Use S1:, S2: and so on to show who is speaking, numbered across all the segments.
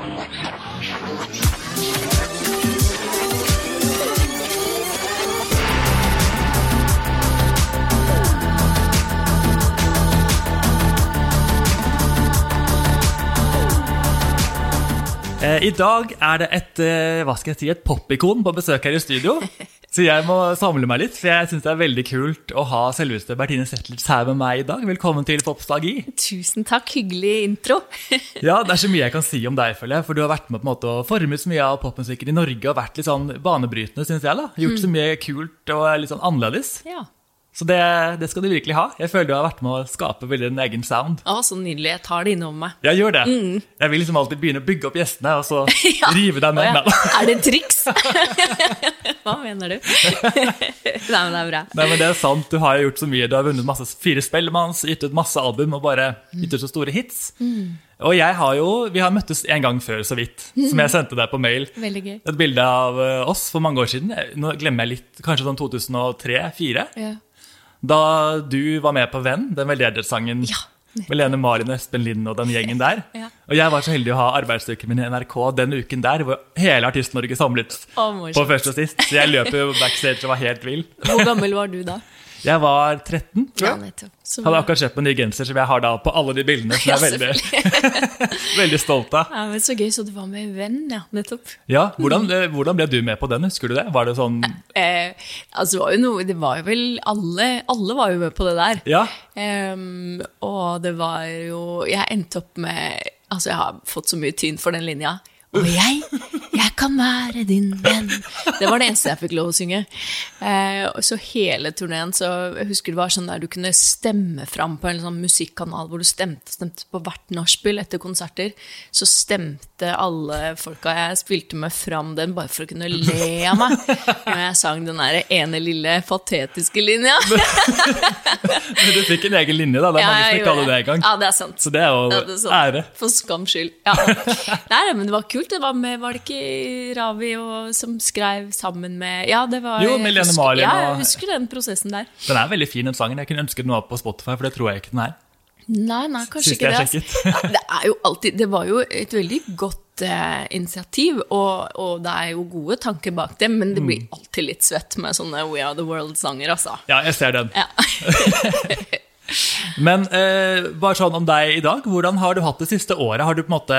S1: Thank you. I dag er det et, eh, hva skal jeg si, et popikon på besøk her i studio. Så jeg må samle meg litt, for jeg syns det er veldig kult å ha selveste Bertine Zetlitz her med meg i dag. Velkommen til Popstagi.
S2: Tusen takk, hyggelig intro.
S1: Ja, det er så mye jeg kan si om deg, føler jeg. For du har vært med på en måte å forme så mye av popmusikken i Norge og vært litt sånn banebrytende, syns jeg. da. Gjort så mye kult og litt sånn annerledes.
S2: Ja.
S1: Så det, det skal du virkelig ha. Jeg føler du har vært med å skape veldig din egen sound.
S2: Å, så nydelig. Jeg tar det innover meg.
S1: Jeg gjør det. Jeg vil liksom alltid begynne å bygge opp gjestene, og så
S2: Ja.
S1: rive dem
S2: med.
S1: ned.
S2: ja. Er det triks? Hva mener du? Nei, men det er bra.
S1: Nei, men det er sant. Du har jo gjort så mye. Du har vunnet masse fire Spellemanns, gitt ut masse album og bare gitt ut så store hits. Og jeg har jo, vi har møttes en gang før, så vidt, som jeg sendte deg på mail.
S2: Veldig gøy.
S1: Et bilde av eh, oss for mange år siden. Nå glemmer jeg litt, kanskje sånn 2003-2004.
S2: Ja.
S1: Da du var med på Venn, den veldedighetssangen
S2: Ja.
S1: med Lene Marin, Espen Lind og den gjengen der.
S2: Ja.
S1: Og jeg var så heldig å ha arbeidsuken min i NRK den uken der, hvor hele Artist-Norge samlet
S2: oh,
S1: på først og sist. Så jeg løp jo backstage og var helt vill.
S2: Hvor gammel var du da?
S1: Jeg var 13, tror
S2: Ja. Så
S1: Hadde akkurat kjøpt meg ny genser som jeg har da på alle de bildene. Som jeg er veldig, veldig stolt av.
S2: ja, men Så gøy, så du var med en venn, ja. Nettopp.
S1: Ja, hvordan, eh, hvordan ble du med på den? Husker du det? Var det sånn
S2: Eh, altså, det var jo noe Det var jo vel alle Alle var jo med på det der.
S1: Ja.
S2: Ehm, og det var jo Jeg endte opp med Altså, jeg har fått så mye tyn for den linja. Og jeg, jeg kan være din venn. Det var det eneste jeg fikk lov å synge. Eh, så hele turneen, så jeg husker det var sånn der du kunne stemme fram på en sånn musikkanal hvor du stemte, stemte på hvert nachspiel etter konserter. Så stemte alle folka jeg spilte med, fram den bare for å kunne le av meg når jeg sang den der ene lille patetiske linja.
S1: Men du fikk en egen linje, da. Det er
S2: Ja,
S1: mange som ikke hadde det engang.
S2: Ja, det er sant.
S1: Så det er jo ære.
S2: For skams skyld. Ja. Nei, men det var kult. Det var, med, var det ikke Ravi og, som skrev sammen med Ja, det var
S1: Jo, med Lene Marlin
S2: Ja, jeg husker den prosessen der.
S1: Den er veldig fin, den sangen. Jeg kunne ønske den var på Spotify, for det tror jeg ikke den er.
S2: Nei, nei, kanskje
S1: Siste
S2: ikke det. altså. Det er jo alltid Det var jo et veldig godt eh, initiativ, og, og det er jo gode tanker bak det, men det
S1: Mm.
S2: blir alltid litt svett med sånne We Are The World-sanger, altså.
S1: Ja, jeg ser den.
S2: Ja.
S1: Men eh, bare sånn om deg i dag. Hvordan har du hatt det siste året? Har du på en måte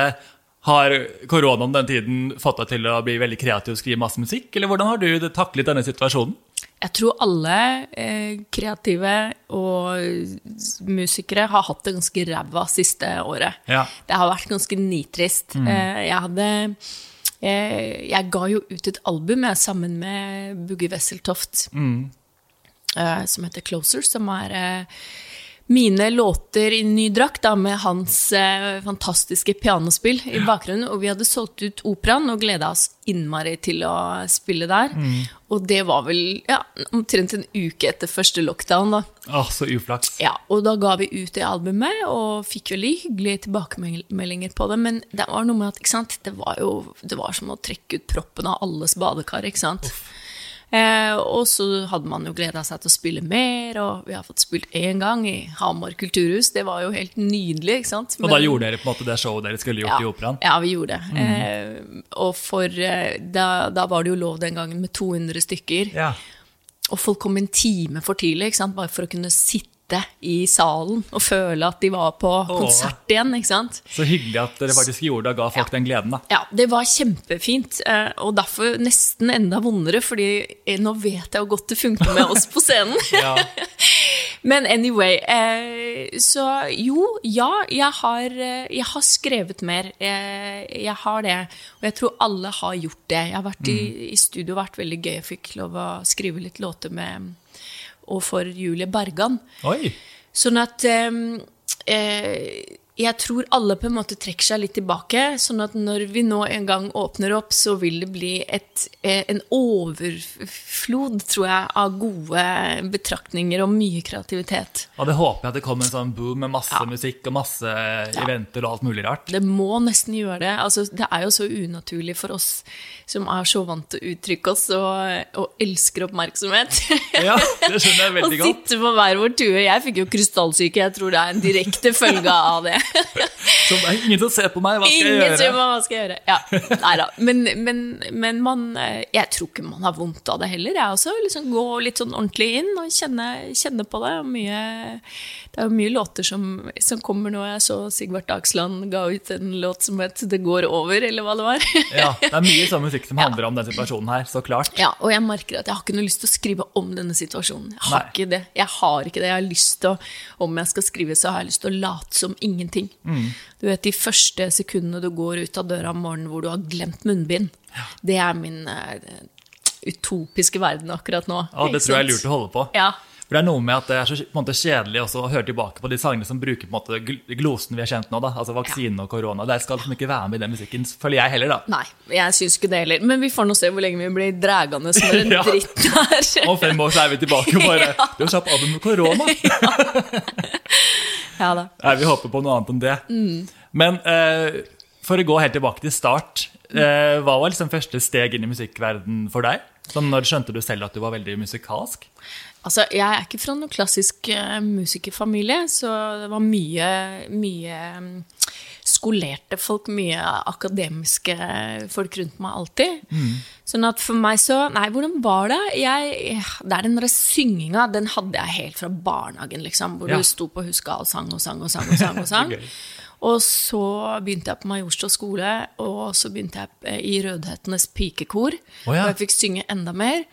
S1: har koronaen den tiden fått deg til å bli veldig kreativ og skrive masse musikk? Eller hvordan har du taklet denne situasjonen?
S2: Jeg tror alle eh, kreative og musikere har hatt det ganske ræva siste året.
S1: Ja.
S2: Det har vært ganske nitrist. Eh, jeg hadde eh, Jeg ga jo ut et album jeg, sammen med Bugge Wesseltoft eh, som heter Closer, som er eh, mine låter i ny drakt, da, med hans eh, fantastiske pianospill i bakgrunnen. Og vi hadde solgt ut operaen og gleda oss innmari til å spille der. Og det var vel ja, omtrent en uke etter første lockdown, da.
S1: Åh, så uflaks.
S2: Ja, og da ga vi ut det albumet, og fikk veldig hyggelige tilbakemeldinger på det. Men det var noe med at sant? Det, var jo, det var som å trekke ut proppen av alles badekar. ikke sant? Eh, og så hadde man jo gleda seg til å spille mer, og vi har fått spilt én gang i Hamar kulturhus. Det var jo helt nydelig. ikke sant?
S1: Og da gjorde dere på en måte det showet dere skulle gjort i operaen?
S2: ja, vi gjorde det. Eh, og for eh, da, da var det jo lov den gangen med 200 stykker.
S1: Ja.
S2: Og folk kom en time for tidlig, ikke sant? bare for å kunne sitte i salen og føle at de var på konsert igjen. ikke sant?
S1: Så hyggelig at dere faktisk gjorde det og ga folk den gleden. da.
S2: Ja, det var kjempefint, eh, og derfor nesten enda vondere, fordi eh, nå vet jeg hvor godt det funker med oss på scenen.
S1: Ja.
S2: Men anyway, eh, så jo, ja, jeg har, jeg har skrevet mer. Jeg, jeg har det, og jeg tror alle har gjort det. Jeg har vært i, i studio, vært veldig gøy. Jeg fikk lov å skrive litt låter med og for Julie Bergan.
S1: Oi!
S2: Sånn at eh, eh, jeg tror alle på en måte trekker seg litt tilbake. Sånn at når vi nå en gang åpner opp, så vil det bli et, eh, en overflod, tror jeg, av gode betraktninger og mye kreativitet.
S1: Og det håper jeg at det kommer en sånn boom med masse
S2: Ja.
S1: musikk og masse eventer og alt mulig rart.
S2: Det må nesten gjøre det. Altså, det er jo så unaturlig for oss som er så vant til å uttrykke oss og, og elsker oppmerksomhet.
S1: Ja, det skjønner jeg veldig godt.
S2: Å sitte på hver vår tue. Jeg fikk jo krystallsyke. Jeg tror det er en direkte følge av det.
S1: Så det er ingen som ser på meg, hva skal jeg
S2: Ingen som
S1: gjøre?
S2: hva skal jeg gjøre. Ja, nei da. Men, men, men man, eh, jeg tror ikke man har vondt av det heller. Jeg også liksom gå litt sånn ordentlig inn og kjenne, kjenne på det. Mye, det er jo mye låter som, som kommer nå. Jeg så Sigvart Dagsland ga ut en låt som het 'Det går over', eller hva det var.
S1: Ja, det er mye sånn musikk som handler om den situasjonen her, så klart.
S2: Ja, og jeg merker at jeg har ikke noe lyst til å skrive om denne situasjonen. Jeg har
S1: Nei.
S2: ikke det. Jeg har ikke det. Jeg har lyst til å, Om jeg skal skrive, så har jeg lyst til å late som ingenting.
S1: Mm.
S2: Du vet, De første sekundene du går ut av døra om morgenen hvor du har glemt munnbind, det er min uh, utopiske verden akkurat nå.
S1: Ja, det tror jeg er lurt å holde på.
S2: Ja,
S1: For det er noe med at det er så på en måte kjedelig også å høre tilbake på de sangene som bruker på en måte glosen vi har kjent nå, da, altså vaksine og korona. Det skal liksom ikke være med i den musikken, føler jeg heller, da.
S2: Nei, jeg syns ikke det heller. Men vi får nå se hvor lenge vi blir dragende som en
S1: Ja.
S2: dritt her.
S1: Om fem år så er vi tilbake og bare Du har slapp av med korona!
S2: Ja da.
S1: Nei, vi håper på noe annet enn det. Men eh, for å gå helt tilbake til start, eh, hva var liksom første steg inn i musikkverden for deg? Sånn når skjønte du selv at du var veldig musikalsk?
S2: Altså, jeg er ikke fra noen klassisk eh, musikerfamilie, så det var mye, mye mm, skolerte folk, mye akademiske folk rundt meg alltid. Sånn at for meg så Nei, hvordan var det? Jeg, det er den derre synginga, den hadde jeg helt fra barnehagen, liksom. Hvor
S1: Ja.
S2: du sto på huska og sang og sang og sang. Og sang, og sang. Og så begynte jeg på Majorstua skole, og så begynte jeg eh, i Rødhetenes pikekor.
S1: Oh, ja.
S2: Og jeg fikk synge enda mer.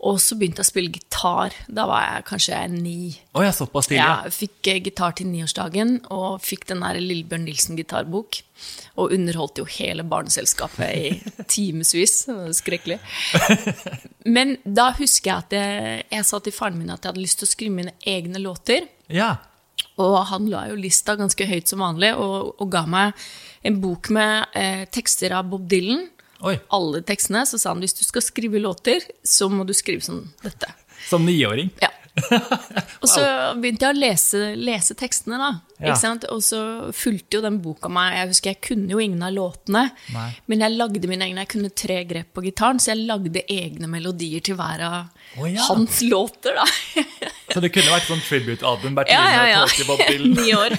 S2: Og så begynte jeg å spille gitar. Da var jeg kanskje ni.
S1: Å jeg, såpass tidlig.
S2: Ja,
S1: Ja.
S2: jeg fikk eh, gitar til niårsdagen, og fikk den der Lillebjørn Nilsen-gitarbok. Og underholdt jo hele barneselskapet i timevis. Skrekkelig. Men da husker jeg at jeg, jeg sa til faren min at jeg hadde lyst til å skrive mine egne låter.
S1: ja.
S2: Og han la jo lista ganske høyt som vanlig, og, og ga meg en bok med eh, tekster av Bob Dylan.
S1: Oi.
S2: Alle tekstene. Så sa han hvis du skal skrive låter, så må du skrive som dette.
S1: Som niåring.
S2: Ja. Og så begynte jeg å lese, lese tekstene, da.
S1: Ja.
S2: Og så fulgte jo den boka meg. Jeg husker jeg kunne jo ingen av låtene,
S1: Nei.
S2: men jeg lagde mine egne. Jeg kunne tre grep på gitaren, så jeg lagde egne melodier til hver av
S1: oh, ja.
S2: hans låter, da.
S1: Så det kunne vært sånn tribute-album.
S2: Ja, ja, ja. Ni år.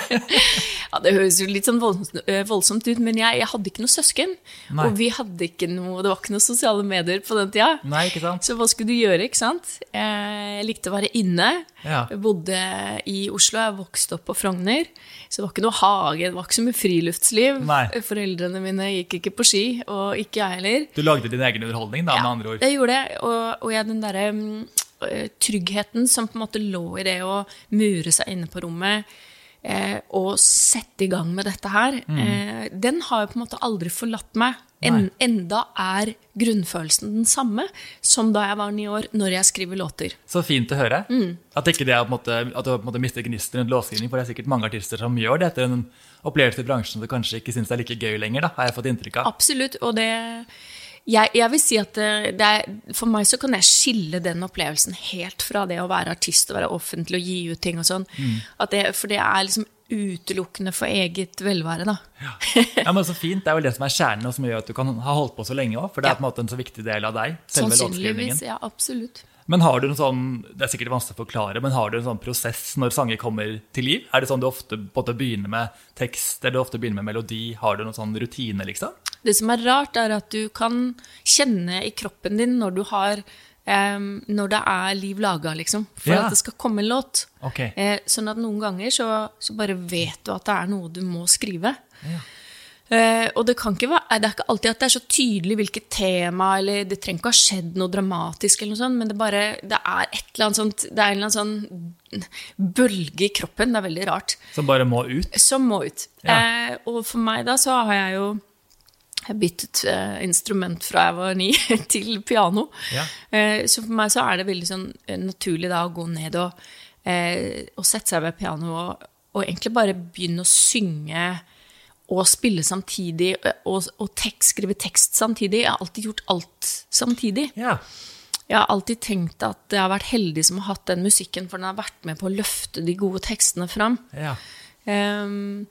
S2: Ja, det høres jo litt sånn voldsomt, øh, ut, men jeg, jeg hadde ikke noe søsken.
S1: Nei.
S2: Og vi hadde ikke noe, det var ikke noe sosiale medier på den tida.
S1: Nei, ikke sant?
S2: Så hva skulle du gjøre, ikke sant? Jeg likte å være inne.
S1: Ja.
S2: Jeg bodde i Oslo, jeg vokste opp på Frogner. Så det var ikke noe hage, det var ikke så mye friluftsliv.
S1: Nei.
S2: Foreldrene mine gikk ikke på ski, og ikke jeg heller.
S1: Du lagde din egen underholdning, da, med andre ord.
S2: Ja, Det gjorde jeg, og, og jeg, den derre mm, eh, tryggheten som på en måte lå i det å mure seg inne på rommet eh, og sette i gang med dette her, eh, den har jo på en måte aldri forlatt meg. En, enda er grunnfølelsen den samme som da jeg var ni år, når jeg skriver låter.
S1: Så fint å høre.
S2: Mm.
S1: At, ikke det er måte, at du på en måte mister gnisten rundt låtskriving. for det er sikkert mange artister som gjør det etter en opplevelse i bransjen som du kanskje ikke syns er like gøy lenger, da, har jeg fått inntrykk av.
S2: Absolutt, og det jeg, jeg vil si at det er, For meg så kan jeg skille den opplevelsen helt fra det å være artist og være offentlig og gi ut ting og sånn. Mm. det, for det er liksom utelukkende for eget velvære, da.
S1: Ja, men så fint, Det er vel det som er kjernen, og som gjør at du kan ha holdt på så lenge òg. For det er
S2: Ja.
S1: på en måte en så viktig del av deg. selve.
S2: Sannsynligvis. Ja, absolutt.
S1: Men har du en sånn, det er sikkert vanskelig å forklare, men har du en sånn prosess når sanger kommer til liv? Er det sånn du ofte både begynner med tekst, eller du ofte begynner med melodi? Har du noen sånn rutine, liksom?
S2: Det som er rart, er at du kan kjenne i kroppen din når du har Um, Når det er liv laga, liksom. For
S1: Ja.
S2: at det skal komme en låt.
S1: Okay.
S2: Eh, sånn at noen ganger så, så bare vet du at det er noe du må skrive.
S1: Ja.
S2: Eh, og det, være, det er ikke alltid at det er så tydelig hvilket tema, eller det trenger ikke å ha skjedd noe dramatisk, eller noe sånt, men det, bare, det er et eller annet sånt, det er en eller annen sånn bølge i kroppen, det er veldig rart,
S1: Som bare må ut?
S2: som må ut.
S1: Ja.
S2: Eh, og for meg da så har jeg jo jeg byttet eh, instrument fra jeg var ni til piano.
S1: Ja.
S2: Eh, så for meg så er det veldig sånn eh, naturlig da å gå ned og, og sette seg ved piano og, og egentlig bare begynne å synge og spille samtidig, og, og tekst, skrive tekst samtidig. Jeg har alltid gjort alt samtidig.
S1: Ja.
S2: Jeg har alltid tenkt at jeg har vært heldig som har hatt den musikken, for den har vært med på å løfte de gode tekstene fram.
S1: ja.
S2: Ehm,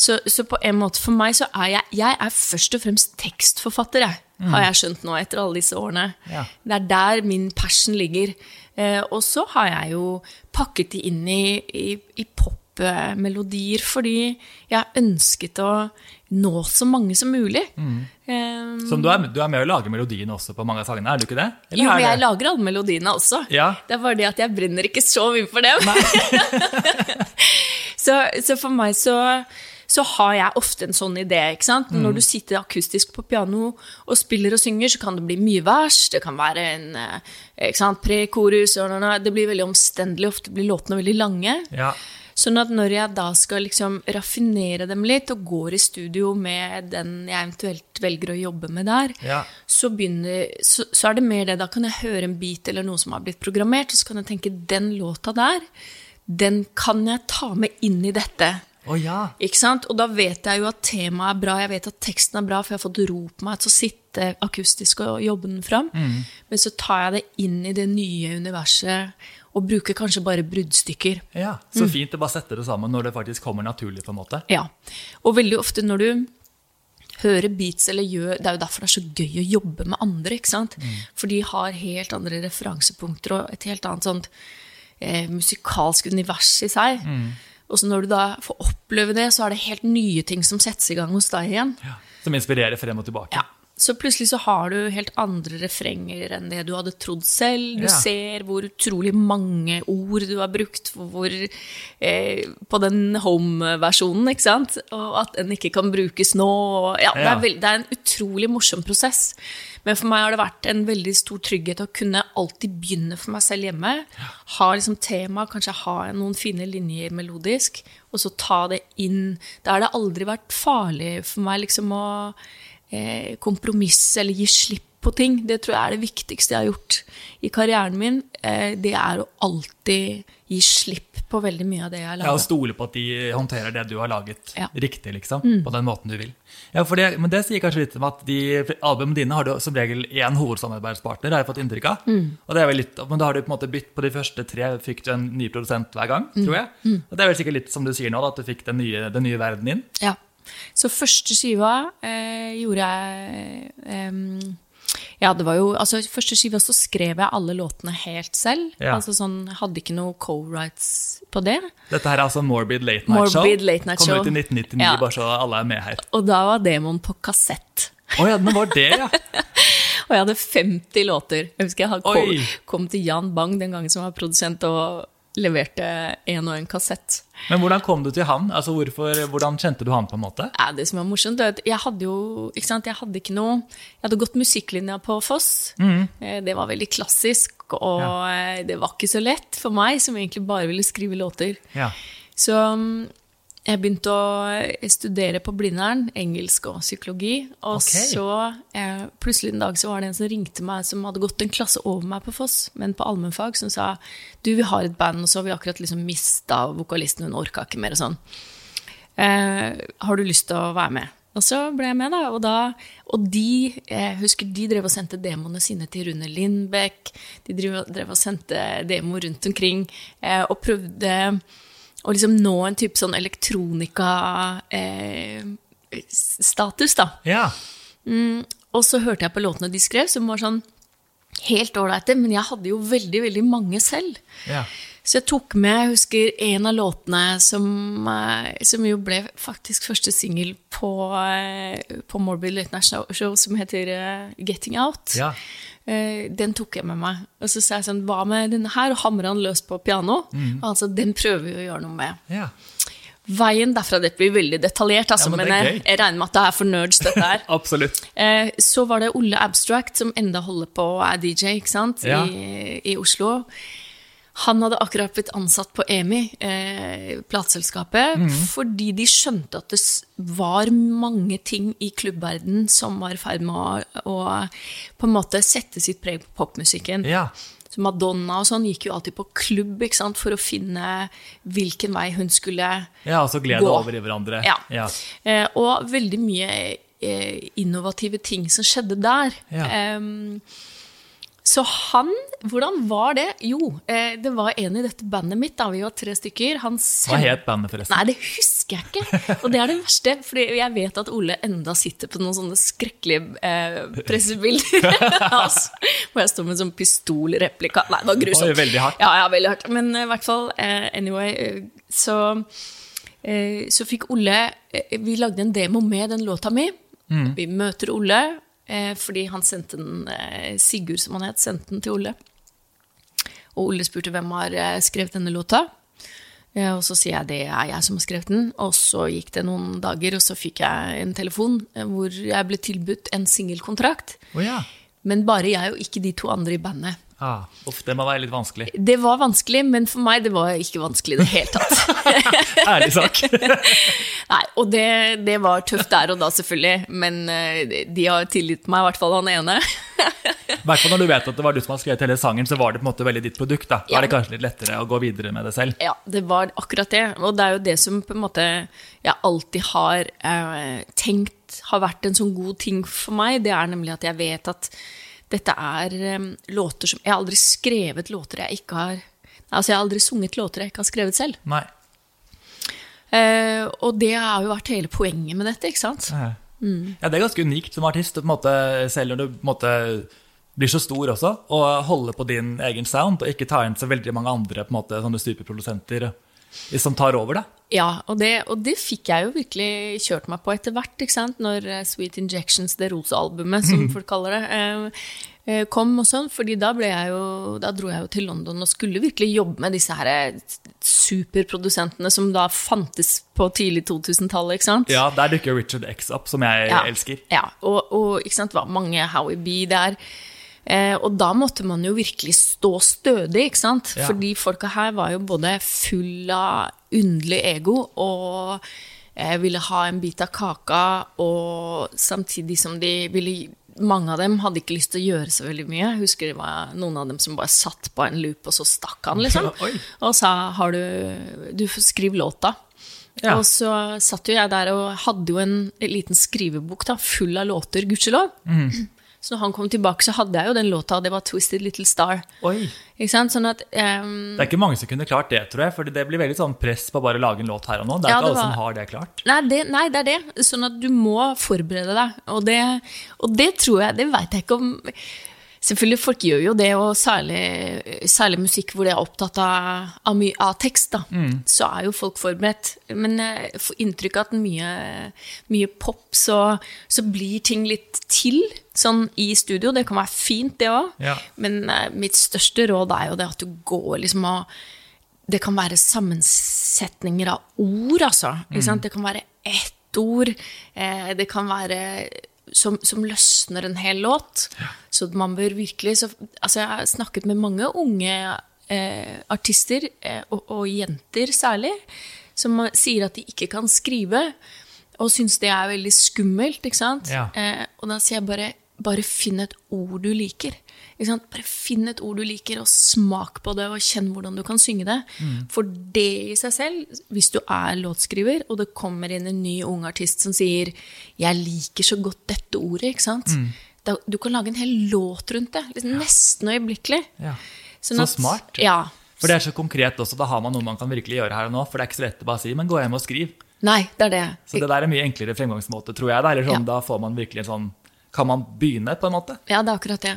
S2: så, så på en måte for meg så er jeg Jeg er først og fremst tekstforfatter, jeg, har jeg skjønt nå etter alle disse årene.
S1: Ja.
S2: Det er der min passion ligger. Eh, og så har jeg jo pakket de inn i, i, i popmelodier fordi jeg ønsket å nå så mange som mulig. Eh,
S1: Som du er, du er med å lage melodiene også på mange av sangene, er du ikke det? Eller
S2: jo, men jeg lager alle melodiene også.
S1: Ja.
S2: Det er bare det at jeg brenner ikke så mye for dem. så, så for meg så, så har jeg ofte en sånn idé. ikke sant?
S1: Mm.
S2: Når du sitter akustisk på piano og spiller og synger, så kan det bli mye vers. Det kan være en eh, ikke sant, pre-korus. Det blir veldig omstendelig. Ofte blir låtene veldig lange.
S1: Ja.
S2: Sånn at når jeg da skal liksom raffinere dem litt, og går i studio med den jeg eventuelt velger å jobbe med der,
S1: Ja.
S2: så, begynner, så, så er det mer det. Da kan jeg høre en bit eller noe som har blitt programmert, og så kan jeg tenke den låta der, den kan jeg ta med inn i dette.
S1: Å ja.
S2: Ikke sant? Og da vet jeg jo at temaet er bra, jeg vet at teksten er bra, for jeg har fått ro på meg til å sitte akustisk og jobbe den fram. Men så tar jeg det inn i det nye universet, og bruker kanskje bare bruddstykker.
S1: ja. Så fint å bare sette det sammen når det faktisk kommer naturlig, på en måte.
S2: Ja. Og veldig ofte når du hører beats eller gjør Det er jo derfor det er så gøy å jobbe med andre, ikke sant? For de har helt andre referansepunkter og et helt annet sånt eh, musikalsk univers i seg. Og så når du da får oppleve det, så er det helt nye ting som settes i gang hos deg igjen.
S1: Ja. Som inspirerer frem og tilbake.
S2: Ja. Så plutselig så har du helt andre refrenger enn det du hadde trodd selv. Du
S1: Ja.
S2: ser hvor utrolig mange ord du har brukt hvor, eh, på den home-versjonen, ikke sant? Og at den ikke kan brukes nå. Ja, det, er det er en utrolig morsom prosess. Men for meg har det vært en veldig stor trygghet å kunne alltid begynne for meg selv hjemme. Ha liksom tema, kanskje ha noen fine linjer melodisk, og så ta det inn. Da har det aldri vært farlig for meg liksom å eh, kompromisse eller gi slipp på ting. Det tror jeg er det viktigste jeg har gjort i karrieren min. Eh, det er å alltid gi slipp på veldig mye av det jeg har laget.
S1: Ja, og stole på at de håndterer det du har laget,
S2: Ja.
S1: riktig, liksom. På den måten du vil. Ja, for det, Men det sier kanskje litt om at de albumene dine har du som regel én hovedsamarbeidspartner, har jeg fått inntrykk av. Og det er vel litt, Men da har du på en måte bytt på de første tre, fikk du en ny produsent hver gang, tror jeg. Og det er vel sikkert litt som du sier nå, da, at du fikk den nye, den nye verden inn.
S2: Ja. Så første skiva eh, gjorde jeg eh, Ja, det var jo Altså, første skiva så skrev jeg alle låtene helt selv.
S1: Ja.
S2: Altså sånn, Hadde ikke noe co-rights på det.
S1: Dette her er altså Morbid Late Night Show.
S2: Morbid Late Night
S1: Kom
S2: Show.
S1: ut i 1999,
S2: Ja.
S1: bare så alle er med her.
S2: Og da var demoen på kassett.
S1: Å ja, den var det, ja.
S2: Og jeg hadde 50 låter. Jeg husker jeg kom, kom til Jan Bang den gangen som var produsent, og leverte en og en kassett.
S1: Men hvordan kom du til han? Altså, hvorfor, Hvordan kjente du han, på en måte?
S2: Ja, det som er morsomt, er at jeg hadde jo ikke sant, jeg hadde ikke noe Jeg hadde gått musikklinja på Foss. Mm. Det var veldig klassisk, og ja. det var ikke så lett for meg, som egentlig bare ville skrive låter.
S1: Ja.
S2: Så mm, jeg begynte å studere på Blindern, engelsk og psykologi. Og
S1: okay.
S2: så eh, plutselig en dag så var det en som ringte meg, som hadde gått en klasse over meg på Foss, men på allmennfag, som sa du, vi har et band, og så har vi akkurat liksom mista vokalisten, hun orka ikke mer og sånn. Eh, har du lyst til å være med? Og så ble jeg med, da. Og, da, og de jeg husker de drev og sendte demoene sine til Rune Lindbekk. De drev, drev og sendte demoer rundt omkring eh, og prøvde å liksom nå en type sånn elektronika-status, da.
S1: ja.
S2: Og så hørte jeg på låtene de skrev, som var sånn helt ålreite, men jeg hadde jo veldig, veldig mange selv.
S1: ja.
S2: Så jeg tok med jeg husker en av låtene som, eh, som jo ble faktisk første singel på, eh, på Morbid National Show, som heter eh, Getting Out.
S1: Ja.
S2: Den tok jeg med meg. Og så sa jeg sånn, hva med denne her? Og hamra han løs på piano. Og han sa, den prøver vi å gjøre noe med.
S1: ja.
S2: Veien derfra, det blir veldig detaljert, altså,
S1: Ja, men
S2: men,
S1: er
S2: jeg, jeg regner med at det er for nerds, dette her.
S1: Absolutt.
S2: Eh, Så var det Olle Abstract, som enda holder på og er DJ ikke sant?
S1: Ja.
S2: I, i Oslo. Han hadde akkurat blitt ansatt på EMI, eh, plateselskapet,
S1: Mhm.
S2: fordi de skjønte at det var mange ting i klubbverdenen som var i ferd med å, å på en måte sette sitt preg på popmusikken.
S1: Ja.
S2: Så Madonna og sånn gikk jo alltid på klubb sant? for å finne hvilken vei hun skulle gå.
S1: ja, og så gled
S2: Gå.
S1: over i hverandre.
S2: ja.
S1: Ja.
S2: Eh, og veldig mye eh, innovative ting som skjedde der.
S1: Ja.
S2: Eh, så han Hvordan var det? Jo, eh, det var en i dette bandet mitt, da vi var tre stykker. Han
S1: Hva het bandet, forresten?
S2: Nei, det husker husker jeg ikke. Og det er det verste, for jeg vet at Ole enda sitter på noen sånne skrekkelige eh, pressebilder av oss, hvor jeg står med en sånn pistolreplika. Nei, det var grusomt.
S1: Oi, veldig hardt.
S2: Ja, ja, veldig hardt. Men i i hvert fall, uh, anyway, uh, så, eh, så fikk Ole eh, Vi lagde en demo med den låta mi. Vi møter Ole, eh, fordi han sendte den eh, Sigurd, som han het, sendte den til Ole. Og Ole spurte hvem har eh, skrevet denne låta. Eh, Og så sier jeg det er jeg som har skrevet den. Og så gikk det noen dager, og så fikk jeg en telefon eh, hvor jeg ble tilbudt en singelkontrakt.
S1: Oh, ja.
S2: Men bare jeg og ikke de to andre i bandet.
S1: Ah, uff, det må være litt vanskelig.
S2: Det var vanskelig, men for meg det var ikke vanskelig i det hele tatt.
S1: Ærlig sak.
S2: Nei, Og det, det var tøft der og da, selvfølgelig. Men eh, de har tilgitt meg, i hvert fall han ene.
S1: I hvert fall når du vet at det var du som har skrevet hele sangen, så var det på en måte veldig ditt produkt. Da Da
S2: Ja.
S1: er det kanskje litt lettere å gå videre med det selv.
S2: Ja, det var akkurat det. Og det er jo det som på en måte jeg alltid har eh, tenkt har vært en sånn god ting for meg. Det er nemlig at jeg vet at dette er um, låter som Jeg har aldri skrevet låter jeg ikke har Altså, jeg har aldri sunget låter jeg ikke har skrevet selv.
S1: Nei.
S2: Uh, og det har jo vært hele poenget med dette, ikke sant?
S1: Ja, det er ganske unikt som artist, måte, selv når du på en måte, blir så stor også, og holde på din egen sound, og ikke ta inn så veldig mange andre på en måte, sånne superprodusenter som tar over. da.
S2: Ja, og det, og det fikk jeg jo virkelig kjørt meg på etter hvert, ikke sant? Når eh, Sweet Injections, det rosa-albumet, som folk kaller det, eh, eh, kom og sånn. fordi da, jo, da dro jeg jo til London og skulle virkelig jobbe med disse her superprodusentene som da fantes på tidlig 2000-tallet, ikke sant?
S1: Ja, Der dukker Richard X opp, som jeg
S2: Ja,
S1: elsker.
S2: Ja, og, og ikke sant, det var mange Howie B der. Eh, og da måtte man jo virkelig stå stødig, ikke sant?
S1: Ja.
S2: Fordi folka her var jo både full av underlig ego og eh, ville ha en bit av kaka, og samtidig som de ville mange av dem hadde ikke lyst til å gjøre så veldig mye. Jeg husker det var noen av dem som bare satt på en loop, og så stakk han, liksom. Og sa har du, du får skrive låta.
S1: Ja.
S2: Og så satt jo jeg der og hadde jo en liten skrivebok da, full av låter, gudskjelov. Så når han kom tilbake, så hadde jeg jo den låta, og det var 'Twisted Little Star'.
S1: Oi.
S2: Ikke sant? Sånn at um...
S1: Det er ikke mange som kunne klart det, tror jeg. For det blir veldig sånn press på å bare lage en låt her og nå. Det er
S2: Ja,
S1: ikke
S2: alle
S1: alle som har det klart.
S2: Nei det, nei, det er det. Sånn at du må forberede deg. Og det, og det tror jeg Det veit jeg ikke om Selvfølgelig, folk gjør jo det, og særlig, særlig musikk hvor de er opptatt av, av, my, av tekst, da. Så er jo folk forberedt. Men jeg får inntrykk av at mye, mye pop, så, så blir ting litt til sånn i studio. Det kan være fint, det òg.
S1: Ja.
S2: Men uh, mitt største råd er jo det at du går liksom og det kan være sammensetninger av ord, altså. Sant? Det kan være ett ord. Eh, det kan være som, som løsner en hel låt. Så man bør virkelig så, altså Jeg har snakket med mange unge eh, artister, eh, og, og jenter særlig, som sier at de ikke kan skrive, og syns det er veldig skummelt. ikke sant?
S1: Ja.
S2: Eh, og da sier jeg bare bare finn et ord du liker. Ikke sant? Bare finn et ord du liker, og smak på det, og kjenn hvordan du kan synge det. For det i seg selv, hvis du er låtskriver, og det kommer inn en ny ung artist som sier 'jeg liker så godt dette ordet', ikke sant? Da, du kan lage en hel låt rundt det. Liksom, nesten øyeblikkelig.
S1: Ja.
S2: Sånn
S1: Så
S2: at-
S1: smart.
S2: Ja.
S1: For det er så konkret også. Da har man noe man kan virkelig gjøre her og nå. For det er ikke så lett å bare si 'men gå hjem og skriv'.
S2: Nei, det er det.
S1: Så det der er mye enklere fremgangsmåte, tror jeg. Sånn,
S2: Ja.
S1: da får man virkelig en sånn Kan man begynne, på en måte?
S2: Ja, det er akkurat det.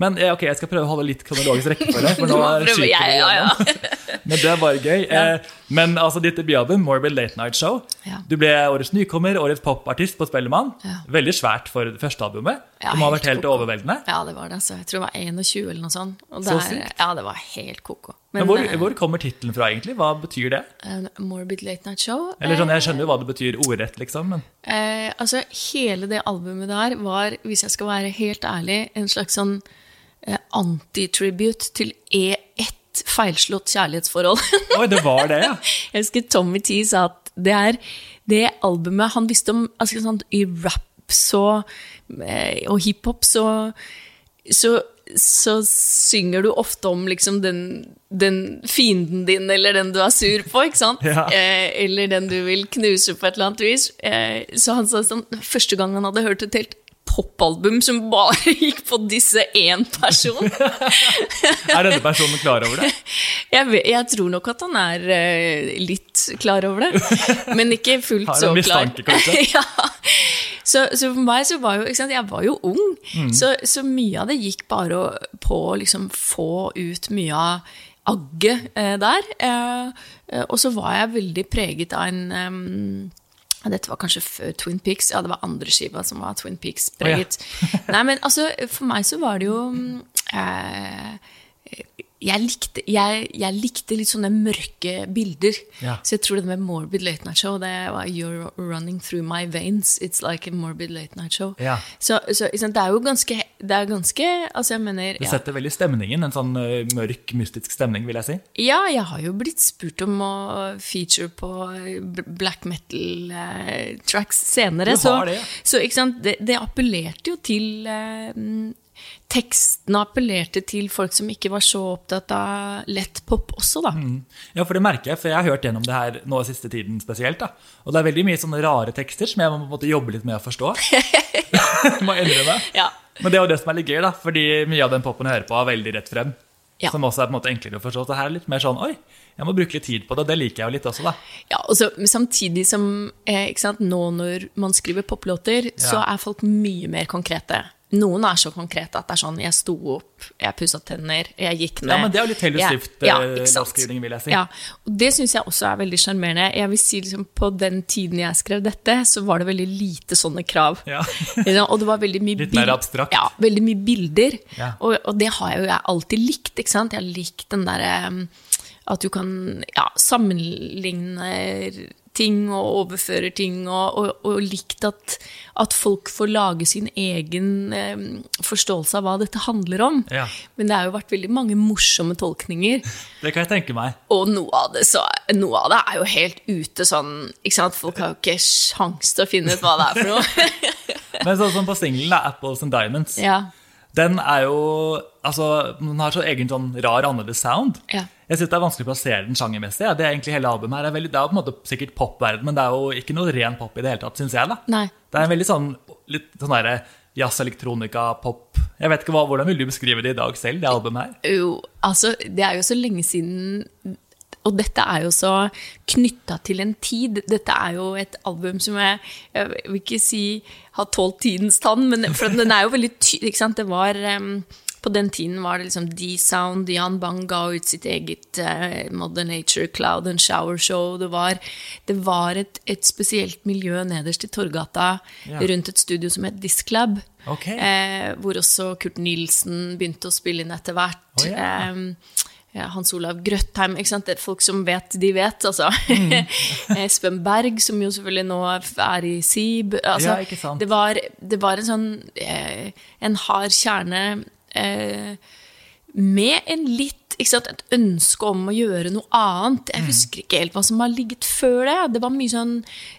S1: Men ok, jeg skal prøve å holde litt kronologisk rekkefølge. For nå skyter vi
S2: ja, ja, ja.
S1: Men det er bare gøy. Eh, men altså, ditt debutalbum, Morbid Late Night Show,
S2: Ja.
S1: du ble årets nykommer, årets popartist på Spellemann.
S2: Ja.
S1: Veldig svært for det første albumet.
S2: Ja,
S1: det må ha vært helt overveldende.
S2: Ja, det var det. Så Jeg tror det var 21 eller noe sånt. Og
S1: Så sykt.
S2: Ja, det var helt koko.
S1: Men hvor,
S2: eh,
S1: hvor kommer tittelen fra, egentlig? Hva betyr det?
S2: Uh, Morbid Late Night Show
S1: Eller sånn, Jeg skjønner jo hva det betyr ordrett, liksom. Men
S2: Uh, altså, hele det albumet der var, hvis jeg skal være helt ærlig, en slags sånn uh, antitribute til E1 feilslått kjærlighetsforhold.
S1: Oi, det var det, ja.
S2: jeg husker Tommy T sa at det er det albumet han visste om altså, sånn, I rap så, eh, og hiphop så, så så synger du ofte om liksom den, den fienden din, eller den du er sur på, ikke sant?
S1: Ja.
S2: Eh, eller den du vil knuse på et eller annet vis. Eh, så han sa sånn, første gang han hadde hørt et helt popalbum som bare gikk på disse én person.
S1: Er denne personen klar over det?
S2: Jeg, vet- jeg tror nok at han er eh, litt klar over det, men ikke fullt så klar. ja. så, så for meg så var jo Jeg var jo ung,
S1: Mm.
S2: så, så mye av det gikk bare på å liksom få ut mye av agget eh, der. Eh, eh, og så var jeg veldig preget av en em, dette var kanskje før Twin Peaks. Ja, det var andre skiva som var Twin Peaks-preget. Nei, men altså, for meg så var det jo mm, eh, jeg, likte, jeg, jeg likte litt sånne mørke bilder.
S1: Ja.
S2: Så jeg tror det med Morbid Late Night Show det var You're running through my veins. It's like a morbid late night show.
S1: Ja.
S2: Så, så det er jo ganske Det er ganske Altså, jeg mener
S1: Det
S2: ja.
S1: setter veldig stemningen. En sånn ø, mørk, mystisk stemning, vil jeg si.
S2: Ja, jeg har jo blitt spurt om å feature på black metal-tracks senere.
S1: Du har
S2: så,
S1: det, ja.
S2: så ikke sant? Det, det appellerte jo til eh, Tekstene appellerte til folk som ikke var så opptatt av lett pop også, da.
S1: Ja, for det merker jeg, for jeg har hørt gjennom det her nå siste tiden spesielt. da. Og det er veldig mye sånne rare tekster som jeg må måte jobbe litt med å forstå. må innrømme.
S2: Ja.
S1: Men det er jo det som er litt gøy, da, fordi mye av den popen jeg hører på, er veldig rett frem.
S2: Ja.
S1: Som også er på en måte enklere å forstå. Så her er litt mer sånn Oi, jeg må bruke litt tid på det. Det liker jeg jo litt også, da.
S2: Ja, og så, samtidig som eh, ikke sant, Nå når man skriver poplåter, så er folk mye mer konkrete. Noen er så konkrete at det er sånn Jeg sto opp, jeg pussa tenner, jeg gikk ned.
S1: Ja, men det er jo litt Taylor
S2: Jeg-
S1: Swift,
S2: ja,
S1: eh, vil jeg si.
S2: Ja, og det syns jeg også er veldig sjarmerende. Jeg vil si liksom, På den tiden jeg skrev dette, så var det veldig lite sånne krav.
S1: Ja.
S2: Og det var veldig mye
S1: Litt mer abstrakt.
S2: Ja, veldig mye bilder.
S1: Ja.
S2: Og, og det har jeg jo jeg alltid likt. ikke sant? Jeg har likt den derre at du kan ja, sammenligne ting og overfører ting, og, og, og likt at, at folk får lage sin egen eh, forståelse av hva dette handler om.
S1: Ja.
S2: Men det har jo vært veldig mange morsomme tolkninger.
S1: Det kan jeg tenke meg.
S2: Og noe av det, så, noe av det er jo helt ute sånn ikke sant? Folk har jo ikke sjans til å finne ut hva det er for noe.
S1: Men sånn som på singelen, 'Apples and Diamonds',
S2: ja.
S1: den er jo Altså, den har så egen sånn rar, annerledes sound.
S2: Ja.
S1: Jeg synes det er vanskelig å plassere den sjangermessig. Ja. Det er egentlig hele albumet her. er det er på en måte sikkert popverden, men det er jo ikke noe ren pop i det hele tatt, syns jeg. da.
S2: Nei.
S1: Det er en veldig sånn litt sånn derre jazz, elektronika, pop Jeg vet ikke hva, Hvordan vil du beskrive det i dag selv, det albumet her?
S2: Jo, altså, det er jo så lenge siden Og dette er jo så knytta til en tid. Dette er jo et album som jeg, jeg vil ikke si har tålt tidens tann, men for den er jo veldig tydelig. Det var em, På den tiden var det liksom D-Sound, Jan Bang ga ut sitt eget uh, Modern Nature Cloud and Shower Show. Det var, det var et, et spesielt miljø nederst i Torgata
S1: Ja.
S2: rundt et studio som het Disclab.
S1: Okay.
S2: Uh, hvor også Kurt Nilsen begynte å spille inn etter hvert.
S1: Oh,
S2: yeah. Ja, Hans Olav Grøttheim. Det er folk som vet, de vet, altså.
S1: Mm.
S2: Espen Berg, som jo selvfølgelig nå er i SIB. Altså,
S1: Ja.
S2: Det, var, det var en sånn eh, En hard kjerne eh, med en litt ikke sant, Et ønske om å gjøre noe annet.
S1: Mm.
S2: Jeg husker ikke helt hva som har ligget før det. Det var mye sånn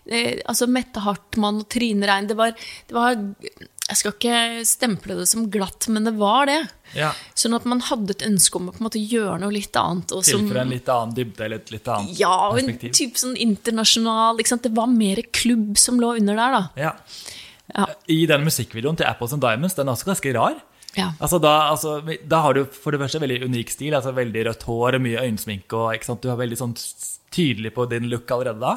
S2: eh, altså Mette Hartmann og Trine Rein. Det var, det var Jeg skal ikke stemple det som glatt, men det var det.
S1: Ja.
S2: Sånn at man hadde et ønske om å på en måte gjøre noe litt annet.
S1: Tilføre en litt annen dybde eller et litt annet
S2: ja, og en
S1: perspektiv.
S2: type sånn internasjonal? Det var mer klubb som lå under der, da.
S1: Ja.
S2: Ja.
S1: I den musikkvideoen til Apples and Diamonds, den er også ganske rar.
S2: Ja.
S1: Altså da, altså, da har du for det første veldig unik stil, altså veldig rødt hår og mye øyensminke. og? Du er veldig sånn tydelig på din look allerede da.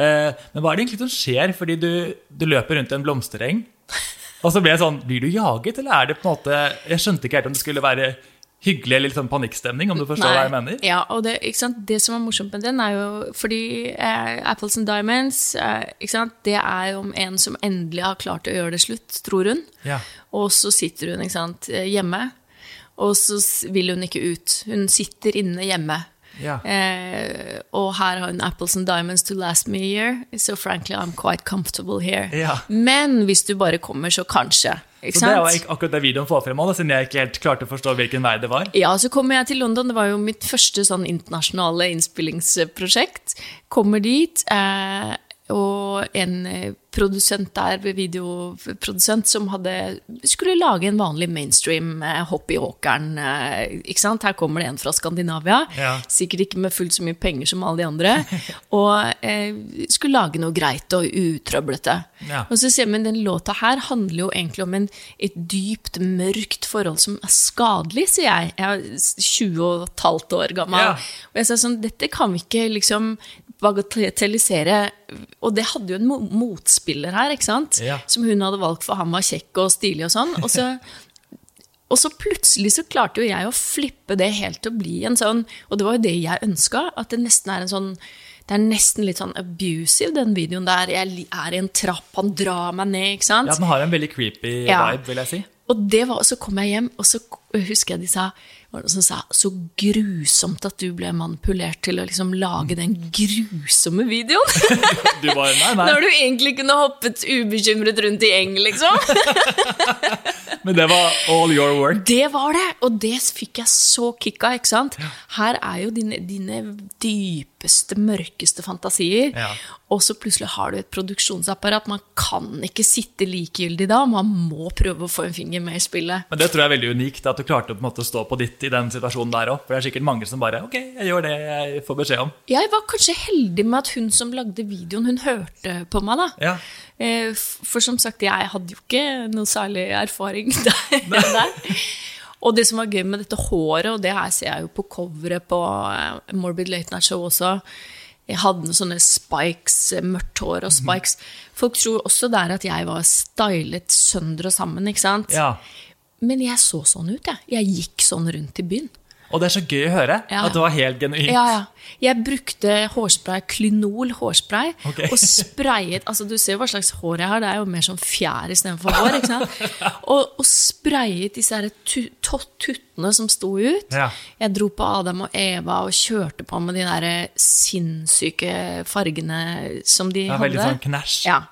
S1: Eh, men hva er det egentlig som skjer? Fordi du, du løper rundt i en blomstereng, og så blir jeg sånn Blir du jaget, eller er det på en måte Jeg skjønte ikke helt om det skulle være hyggelig eller litt sånn panikkstemning, om du forstår hva jeg mener?
S2: Ja, og det, det som er morsomt med den, er jo fordi eh, Apples and Diamonds eh? Det er om en som endelig har klart å gjøre det slutt, tror hun.
S1: Ja.
S2: Og så sitter hun sant, eh, hjemme, og så vil hun ikke ut. Hun sitter inne hjemme.
S1: Ja.
S2: Eh, og her har hun Apples and Diamonds to last me a year, so frankly I'm quite comfortable here.
S1: Ja.
S2: Men hvis du bare kommer, så kanskje.
S1: Så det jo akkurat det videoen får frem, siden jeg ikke helt klarte å forstå hvilken vei det var.
S2: Ja, så kommer jeg til London. Det var jo mitt første sånn internasjonale innspillingsprosjekt. Kommer dit, eh, og en eh, produsent der, videoprodusent, som hadde, skulle lage en vanlig mainstream eh, hopp i åkeren. eh, Ikke sant? Her kommer det en fra Skandinavia,
S1: Ja.
S2: sikkert ikke med fullt så mye penger som alle de andre, og eh, skulle lage noe greit og utrøblete.
S1: Ja.
S2: Og så sier jeg, men den låta her handler jo egentlig om en, et dypt, mørkt forhold som er skadelig, sier jeg. Jeg er 20 og et halvt år gammel.
S1: Ja.
S2: Og jeg sa sånn, dette kan vi ikke liksom bagatellisere. Og det hadde jo en motspiller her, ikke sant?
S1: Ja.
S2: Som hun hadde valgt for han var kjekk og stilig og sånn. Og så, og så plutselig så klarte jo jeg å flippe det helt til å bli en sånn Og det var jo det jeg ønska, at det nesten er en sånn det er nesten litt sånn abusive, den videoen der. Jeg er i en trapp, han drar meg ned, ikke sant?
S1: Ja, Den har en veldig creepy
S2: Ja.
S1: vibe, vil jeg si.
S2: Og det var, så kom jeg hjem, og så husker jeg de sa var det som sa så grusomt at du ble manipulert til å liksom lage den grusomme videoen.
S1: Du bare, nei, nei.
S2: Når du egentlig kunne hoppet ubekymret rundt i eng, liksom.
S1: Men det var all your work.
S2: Det var det, og det fikk jeg så kick av, ikke sant? Her er jo dine, dine dypeste, mørkeste fantasier,
S1: Ja.
S2: og så plutselig har du et produksjonsapparat. Man kan ikke sitte likegyldig da, man må prøve å få en finger med i spillet.
S1: Men det tror jeg er veldig unikt, at du klarte å måte stå på ditt i den situasjonen der òg. For det er sikkert mange som bare Ok, jeg gjør det jeg får beskjed om.
S2: Jeg var kanskje heldig med at hun som lagde videoen, hun hørte på meg, da.
S1: Ja.
S2: Eh, For som sagt, jeg hadde jo ikke noe særlig erfaring der. Og det som var gøy med dette håret, og det her ser jeg jo på coveret på eh, Morbid Late Night Show også Jeg hadde sånne spikes, eh, mørkt hår og spikes. Folk tror også der at jeg var stylet sønder og sammen, ikke sant?
S1: ja.
S2: Men jeg så sånn ut, jeg. Jeg gikk sånn rundt i byen.
S1: Og det er så gøy å høre.
S2: Ja.
S1: At det var helt genuint.
S2: Ja, ja. Jeg brukte hårspray, Klynol hårspray,
S1: okay.
S2: og sprayet Altså, du ser jo hva slags hår jeg har, det er jo mer sånn fjær istedenfor hår. ikke sant? Og, og sprayet disse her tuttene som sto ut.
S1: Ja.
S2: Jeg dro på Adam og Eva og kjørte på med de der sinnssyke fargene som de hadde.
S1: veldig sånn knæsj.
S2: Ja.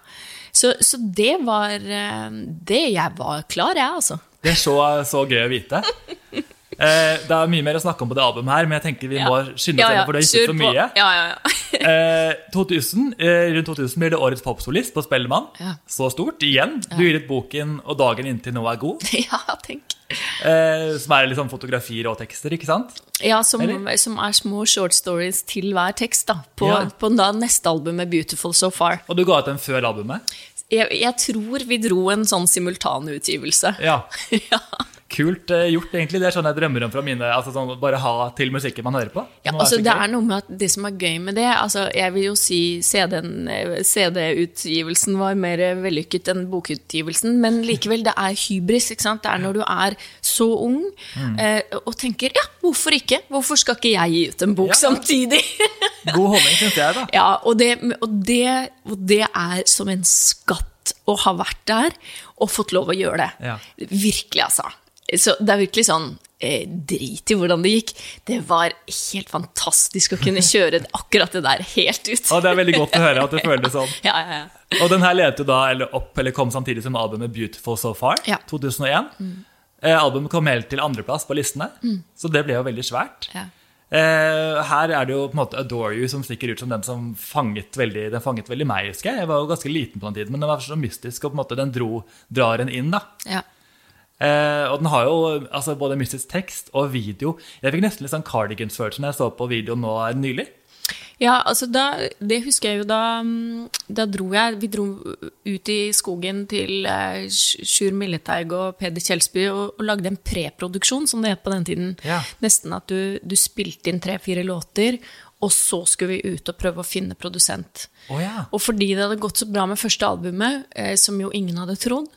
S2: Så, så det var eh, Det jeg var klar, jeg, altså.
S1: Det er så, så gøy å vite. Eh, det er mye mer å snakke om på det albumet her, men jeg tenker vi må skynde oss gjennom, for det har gitt ut så mye.
S2: Ja, ja, ja.
S1: Eh, 2000, eh, rundt 2000 blir det årets popsolist på Spellemann.
S2: Ja.
S1: Så stort. Igjen. Du gir ut boken 'Og dagen inntil nå er god',
S2: ja, tenk.
S1: eh, som er sånn fotografier og tekster, ikke sant?
S2: Ja, som, som er små short stories til hver tekst. da, På,
S1: Ja.
S2: på da neste albumet, 'Beautiful So Far'.
S1: Og du ga ut den før albumet.
S2: Jeg, jeg tror vi dro en sånn simultanutgivelse.
S1: Ja.
S2: ja.
S1: Kult eh, gjort, egentlig. Det er sånn jeg drømmer om fra mine altså sånn, Bare ha til musikken man hører på.
S2: Ja, altså Det er noe med at det som er gøy med det altså Jeg vil jo si CD-en, eh, CD-utgivelsen var mer vellykket enn bokutgivelsen, men likevel, det er hybris. ikke sant? Det er når du er så ung
S1: Mm.
S2: eh, og tenker ja, hvorfor ikke? Hvorfor skal ikke jeg gi ut en bok
S1: Ja.
S2: samtidig?
S1: God holdning, syns jeg, da.
S2: Ja, og det, og, det, og det er som en skatt å ha vært der og fått lov å gjøre det.
S1: Ja.
S2: Virkelig, altså. Så det er virkelig sånn eh, Drit i hvordan det gikk. Det var helt fantastisk å kunne kjøre akkurat det der helt ut.
S1: Og det er veldig godt å høre at det føles sånn.
S2: Ja, ja, ja.
S1: Og den her ledet jo da eller opp, eller kom samtidig som albumet 'Beautiful So Far',
S2: Ja.
S1: 2001. Eh, albumet kom helt til andreplass på listene, så det ble jo veldig svært.
S2: Ja.
S1: Eh, her er det jo på en måte 'Adore You' som stikker ut som den som fanget veldig, den fanget veldig meg. husker Jeg Jeg var jo ganske liten på den tiden, men den var så mystisk, og på en måte den dro, drar en inn. da.
S2: ja.
S1: Eh, og den har jo altså, både mystisk tekst og video. Jeg fikk nesten litt sånn Cardigans-følelse når jeg så på videoen nå nylig.
S2: Ja, altså da, det husker jeg jo da mm, Da dro jeg Vi dro ut i skogen til eh, Sjur Milleteig og Peder Kjelsby og, og lagde en preproduksjon, som det het på den tiden.
S1: Ja.
S2: Nesten at du, du spilte inn tre-fire låter, og så skulle vi ut og prøve å finne produsent.
S1: Oh, ja.
S2: Og fordi det hadde gått så bra med første albumet, eh, som jo ingen hadde trodd,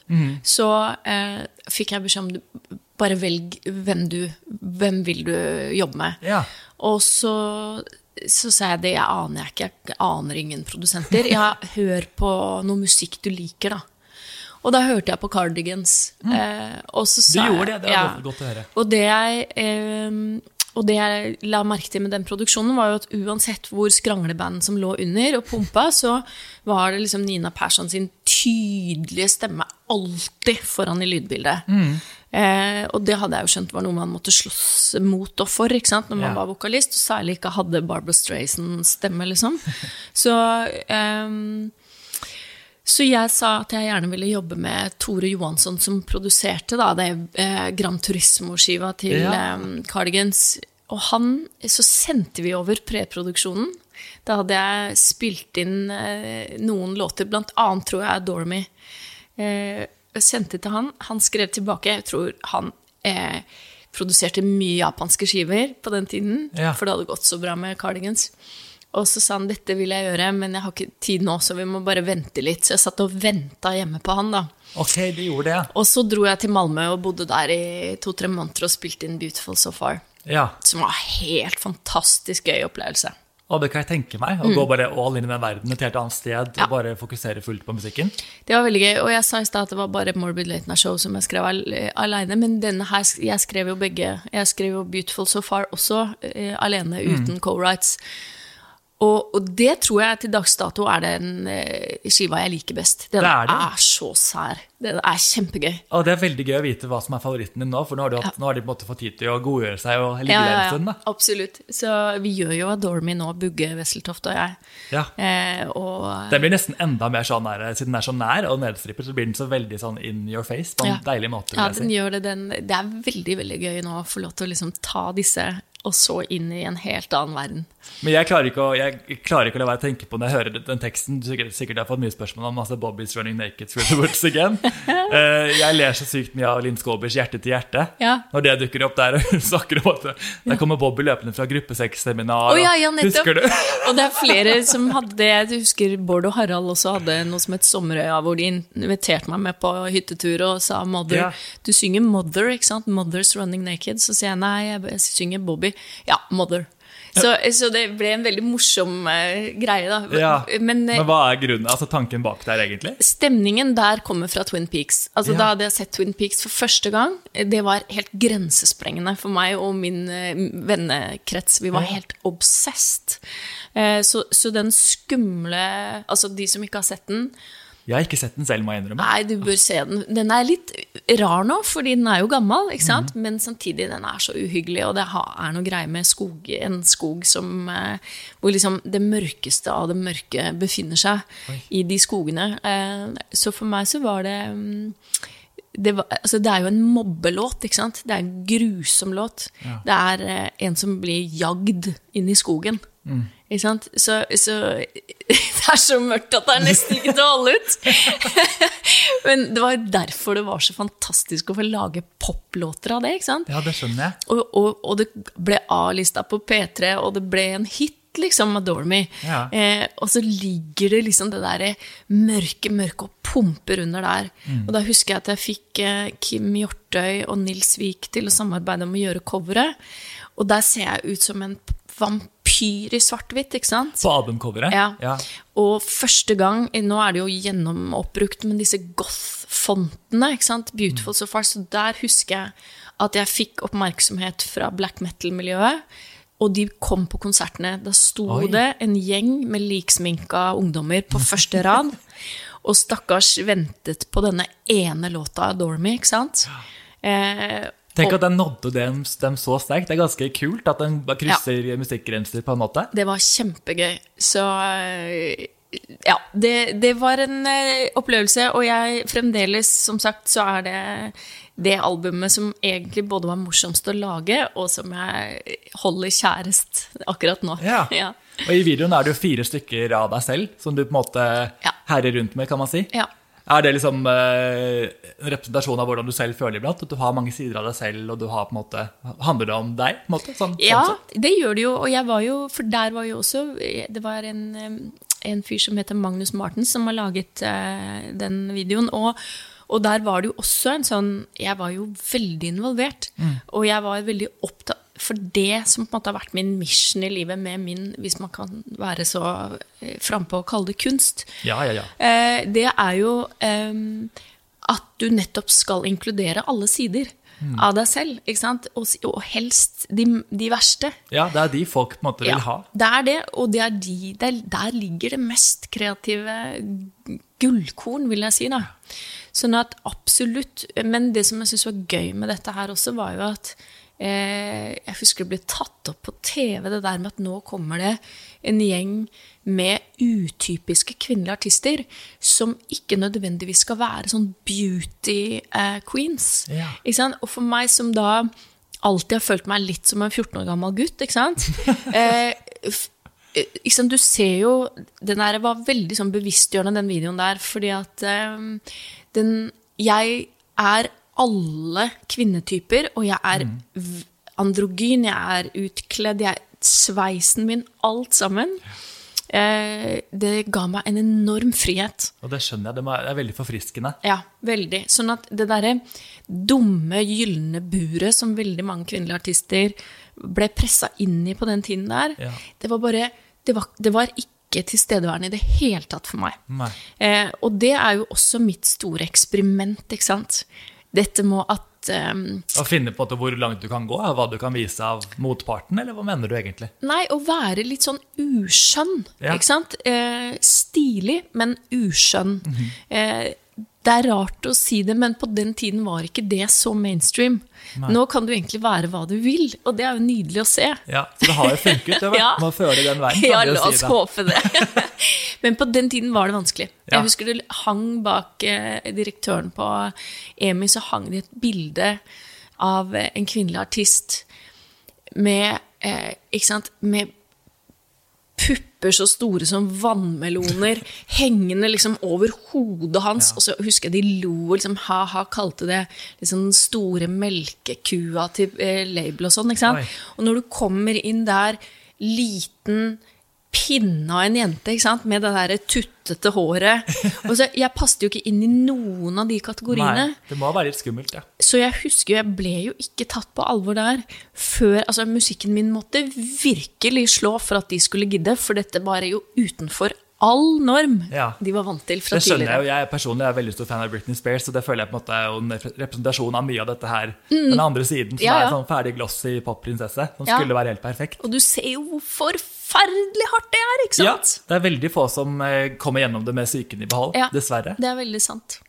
S2: så eh, fikk jeg beskjed om bare velg hvem du Hvem vil du jobbe med?
S1: Ja.
S2: Og så, så sa jeg det jeg aner jeg ikke. Jeg aner ingen produsenter. Jeg hør på noe musikk du liker, da. Og da hørte jeg på Cardigans. Eh, og så
S1: Du gjorde det, det var godt, godt å høre.
S2: og det jeg eh, og det jeg la merke til med den produksjonen, var jo at uansett hvor skranglebanden som lå under og pumpa, så var det liksom Nina Persson sin tydelige stemme alltid foran i lydbildet. Eh, og det hadde jeg jo skjønt var noe man måtte slåss mot og for ikke sant? når man
S1: Ja.
S2: var vokalist, og særlig ikke hadde Barbara Strayson-stemme, liksom. Så ehm, så jeg sa at jeg gjerne ville jobbe med Tore Johansson, som produserte da, det eh, Gran Turismo-skiva til
S1: Ja.
S2: eh, Cardigans. Og han Så sendte vi over preproduksjonen. Da hadde jeg spilt inn eh, noen låter, blant annet tror jeg Dormy. Eh, jeg sendte til han. Han skrev tilbake. Jeg tror han eh, produserte mye japanske skiver på den tiden,
S1: Ja.
S2: for det hadde gått så bra med Cardigans. Og så sa han dette vil jeg gjøre, men jeg har ikke tid nå, så vi må bare vente litt. Så jeg satt og venta hjemme på han, da.
S1: Ok, de gjorde det.
S2: Og så dro jeg til Malmö og bodde der i to-tre måneder og spilte inn Beautiful So Far.
S1: ja.
S2: Som var helt fantastisk gøy opplevelse.
S1: Og det kan jeg tenke meg. Å gå bare all in i den verden, et helt annet sted,
S2: Mm. Ja.
S1: og bare fokusere fullt på musikken.
S2: Det var veldig gøy. Og jeg sa i stad at det var bare Morbid Late Show som jeg skrev al- aleine, men denne her Jeg skrev jo begge. Jeg skrev jo Beautiful So Far også eh, alene, uten co-writes. Og, og det tror jeg til dags dato er den eh, skiva jeg liker best. Den
S1: Det
S2: er,
S1: er
S2: så sær. Den er kjempegøy.
S1: Og det er veldig gøy å vite hva som er favoritten din nå, for nå har, du hatt, nå har de fått tid til å godgjøre seg og ligge
S2: Ja,
S1: ja,
S2: ja,
S1: en
S2: ja,
S1: stund. da.
S2: absolutt. Så vi gjør jo Adormy nå, Bugge Wesseltoft og jeg.
S1: Ja.
S2: Eh, og
S1: Den blir nesten enda mer sånn nær, siden den er så nær og nedstrippet, så blir den så veldig sånn in your face på en
S2: Ja.
S1: deilig måte.
S2: Ja, den
S1: si.
S2: gjør det. Den, det er veldig veldig gøy nå å få lov til å liksom ta disse og så inn i en helt annen verden.
S1: Men jeg klarer, ikke å, jeg klarer ikke å la være å tenke på når jeg hører den teksten. Sikkert, sikkert har fått mye spørsmål om altså Bobby's running naked woods again. uh, jeg ler så sykt mye av Linn Skåbers Hjerte til hjerte.
S2: Ja.
S1: Når det dukker opp der og snakker om at der kommer Bobby løpende fra gruppesexseminar.
S2: Oh, ja, ja.
S1: Husker du?
S2: Og det er flere som hadde det. Jeg husker Bård og Harald også hadde noe som het Sommerøya, hvor de inviterte meg med på hyttetur og sa Mother. Du synger Mother, ikke sant? Mother's Running Naked. Så sier jeg nei, jeg synger Bobby. Ja, Mother. Så, så det ble en veldig morsom uh, greie, da.
S1: Ja.
S2: Men, uh,
S1: Men hva er grunnen, altså tanken bak der, egentlig?
S2: Stemningen der kommer fra Twin Peaks. Altså
S1: Ja.
S2: Da hadde jeg sett Twin Peaks for første gang. Det var helt grensesprengende for meg og min uh, vennekrets. Vi var
S1: Ja.
S2: helt obsessed. Eh, Så, så den skumle Altså, de som ikke har sett den
S1: Jeg har ikke sett den selv, må jeg innrømme.
S2: Nei, du bør se den. Den er litt rar nå, fordi den er jo gammel, ikke sant?
S1: Mm.
S2: men samtidig den er så uhyggelig, og det er noe greier med skog, en skog som eh, Hvor liksom det mørkeste av det mørke befinner seg i de skogene. Eh, Så for meg så var det mm, det, var, altså det er jo en mobbelåt, ikke sant? Det er en grusom låt.
S1: Ja.
S2: Det er eh, en som blir jagd inn i skogen.
S1: Mm.
S2: Ikke sant? Så, så det er så mørkt at det er nesten ikke til å holde ut. Men det var derfor det var så fantastisk å få lage poplåter av det. ikke sant?
S1: Ja, det skjønner jeg.
S2: Og, og, og det ble A-lista på P3, og det ble en hit, liksom, Adore Me.
S1: Ja.
S2: Eh, og så ligger det liksom det der mørke, mørke og pumper under der.
S1: Mm.
S2: Og da husker jeg at jeg fikk eh, Kim Hjortøy og Nils Vik til å samarbeide om å gjøre coveret. Og der ser jeg ut som en vampyr i svart-hvitt, ikke sant?
S1: På albumcoveret?
S2: Ja.
S1: ja.
S2: Og første gang, nå er det jo gjennomoppbrukt, men disse goth-fontene, ikke sant, Beautiful So Far, så der husker jeg at jeg fikk oppmerksomhet fra black metal-miljøet, og de kom på konsertene. Da sto
S1: Oi.
S2: det en gjeng med liksminka ungdommer på første rad, og stakkars ventet på denne ene låta, 'Dormy', ikke sant? Eh,
S1: Tenk at den nådde dem, dem så sterkt. Det er ganske kult at den krysser krysser musikkgrenser på en måte.
S2: Det var kjempegøy. Så øh, ja, det, det var en øh, opplevelse, og jeg fremdeles, som sagt, så er det det albumet som egentlig både var morsomst å lage, og som jeg holder kjærest akkurat nå.
S1: Ja.
S2: Ja.
S1: Og i videoen er det jo fire stykker av deg selv som du på en måte
S2: Ja.
S1: herrer rundt med, kan man si.
S2: Ja.
S1: Er det liksom eh, en representasjon av hvordan du selv føler iblant? At du har mange sider av deg selv, og du har på en måte Handler det om deg? på en måte? Sånn,
S2: Ja,
S1: sånn
S2: det gjør det jo. Og jeg var jo, for der var jo også Det var en, en fyr som heter Magnus Martens som har laget eh, den videoen. Og, og der var det jo også en sånn Jeg var jo veldig involvert. Og jeg var veldig opptatt For det som på en måte har vært min mission i livet med min, hvis man kan være så eh, frampå og kalle det kunst,
S1: Ja, ja, ja.
S2: Eh, det er jo at du nettopp skal inkludere alle sider av deg selv. Ikke sant? Og, og helst de, de verste.
S1: Ja, det er de folk på en måte vil ha.
S2: det er det, og det er de, der, der ligger det mest kreative gullkorn, vil jeg si. da. Sånn at absolutt Men det som jeg syns var gøy med dette her også, var jo at eh, Jeg husker det ble tatt opp på TV, det der med at nå kommer det en gjeng med utypiske kvinnelige artister som ikke nødvendigvis skal være sånn beauty eh, queens.
S1: Ja.
S2: Og for meg som da alltid har følt meg litt som en 14 år gammel gutt, ikke sant? Eh, eh? Du ser jo Den der var veldig sånn bevisstgjørende, den videoen der, fordi at um, den Jeg er alle kvinnetyper, og jeg er mm. androgyn, jeg er utkledd, jeg sveisen min, alt sammen. Eh, det ga meg en enorm frihet.
S1: Og det skjønner jeg. Det er veldig forfriskende.
S2: Ja, veldig. Sånn at det derre dumme, gylne buret som veldig mange kvinnelige artister ble pressa inn i på den tiden der,
S1: Ja.
S2: det var bare det var, det var ikke tilstedeværende i det hele tatt for meg. Eh, og det er jo også mitt store eksperiment, ikke sant. Dette med at um,
S1: Å finne på hvor langt du kan gå, hva du kan vise av motparten, eller hva mener du egentlig?
S2: Nei, å være litt sånn uskjønn,
S1: Ja.
S2: ikke sant? Eh, stilig, men uskjønn.
S1: Mhm.
S2: eh, det er rart å si det, men på den tiden var ikke det så mainstream. Nå kan du egentlig være hva du vil, og det er jo nydelig å se.
S1: Ja, Så det har jo funket. det.
S2: Ja.
S1: Man føre den veien.
S2: Ja, la oss
S1: si det.
S2: håpe det. Men på den tiden var det vanskelig.
S1: Ja.
S2: Jeg husker det hang bak eh, direktøren på EMI, så hang det et bilde av eh, en kvinnelig artist med, eh, ikke sant, med pupper så store som vannmeloner hengende liksom over hodet hans. Og så husker jeg de lo og liksom ha-ha, kalte det liksom den store melkekua til eh, label og sånn. ikke sant?
S1: Oi.
S2: Og når du kommer inn der, liten pinne av en jente ikke sant? med det der tuttete håret og så, Jeg passet jo ikke inn i noen av de kategoriene.
S1: Nei, det må være litt skummelt, ja.
S2: Så jeg husker jo, jeg ble jo ikke tatt på alvor der før altså Musikken min måtte virkelig slå for at de skulle gidde, for dette var jo utenfor all norm
S1: Ja.
S2: de var vant til fra
S1: Det skjønner jeg jo. Jeg personlig er veldig stor fan av Britney Spears, så det føler jeg på en måte er jo en representasjon av mye av dette her. Den andre siden, som
S2: Mm. Ja, ja.
S1: er sånn ferdig glossy popprinsesse, som skulle være helt perfekt.
S2: Og du ser jo hvor forferdelig hardt det er, ikke sant?
S1: Ja, det er veldig få som eh, kommer gjennom det med psyken i behold,
S2: Ja.
S1: dessverre.
S2: Det er veldig sant.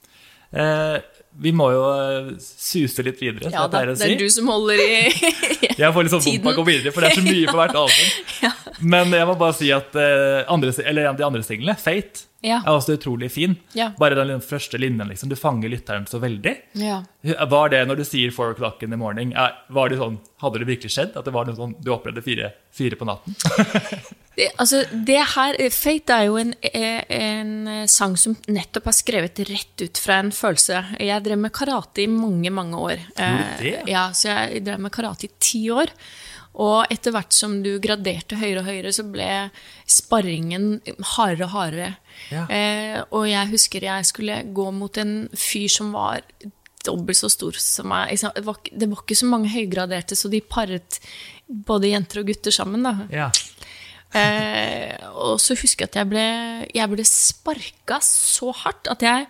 S1: Eh, vi må jo eh, suse litt videre,
S2: Ja, det,
S1: det, er
S2: det er du som holder i tiden.
S1: Jeg får litt sånn vondt av å gå videre, for det er så mye på hvert album. Men jeg må bare si at uh, andre, de andre singlene, Fate,
S2: Ja.
S1: er også utrolig fin.
S2: Ja.
S1: Bare den første linjen, liksom. Du fanger lytteren så veldig.
S2: Ja.
S1: Var det når du sier 4 o'clock in the morning, er- var det sånn, hadde det virkelig skjedd? At det var noe sånn, du opplevde fire, fire på natten?
S2: Det, altså, det her, eh, Fate er jo en, eh, en sang som nettopp er skrevet rett ut fra en følelse. Jeg drev med karate i mange, mange år.
S1: Det?
S2: Eh, Ja, så jeg drev med karate i ti år. Og etter hvert som du graderte høyere og høyere, så ble sparringen hardere og hardere.
S1: Ja.
S2: Eh, og jeg husker jeg skulle gå mot en fyr som var dobbelt så stor som meg. Det var, det var ikke så mange høygraderte, så de paret både jenter og gutter sammen. da.
S1: Ja.
S2: Eh, og så husker jeg at jeg ble, jeg ble sparka så hardt at jeg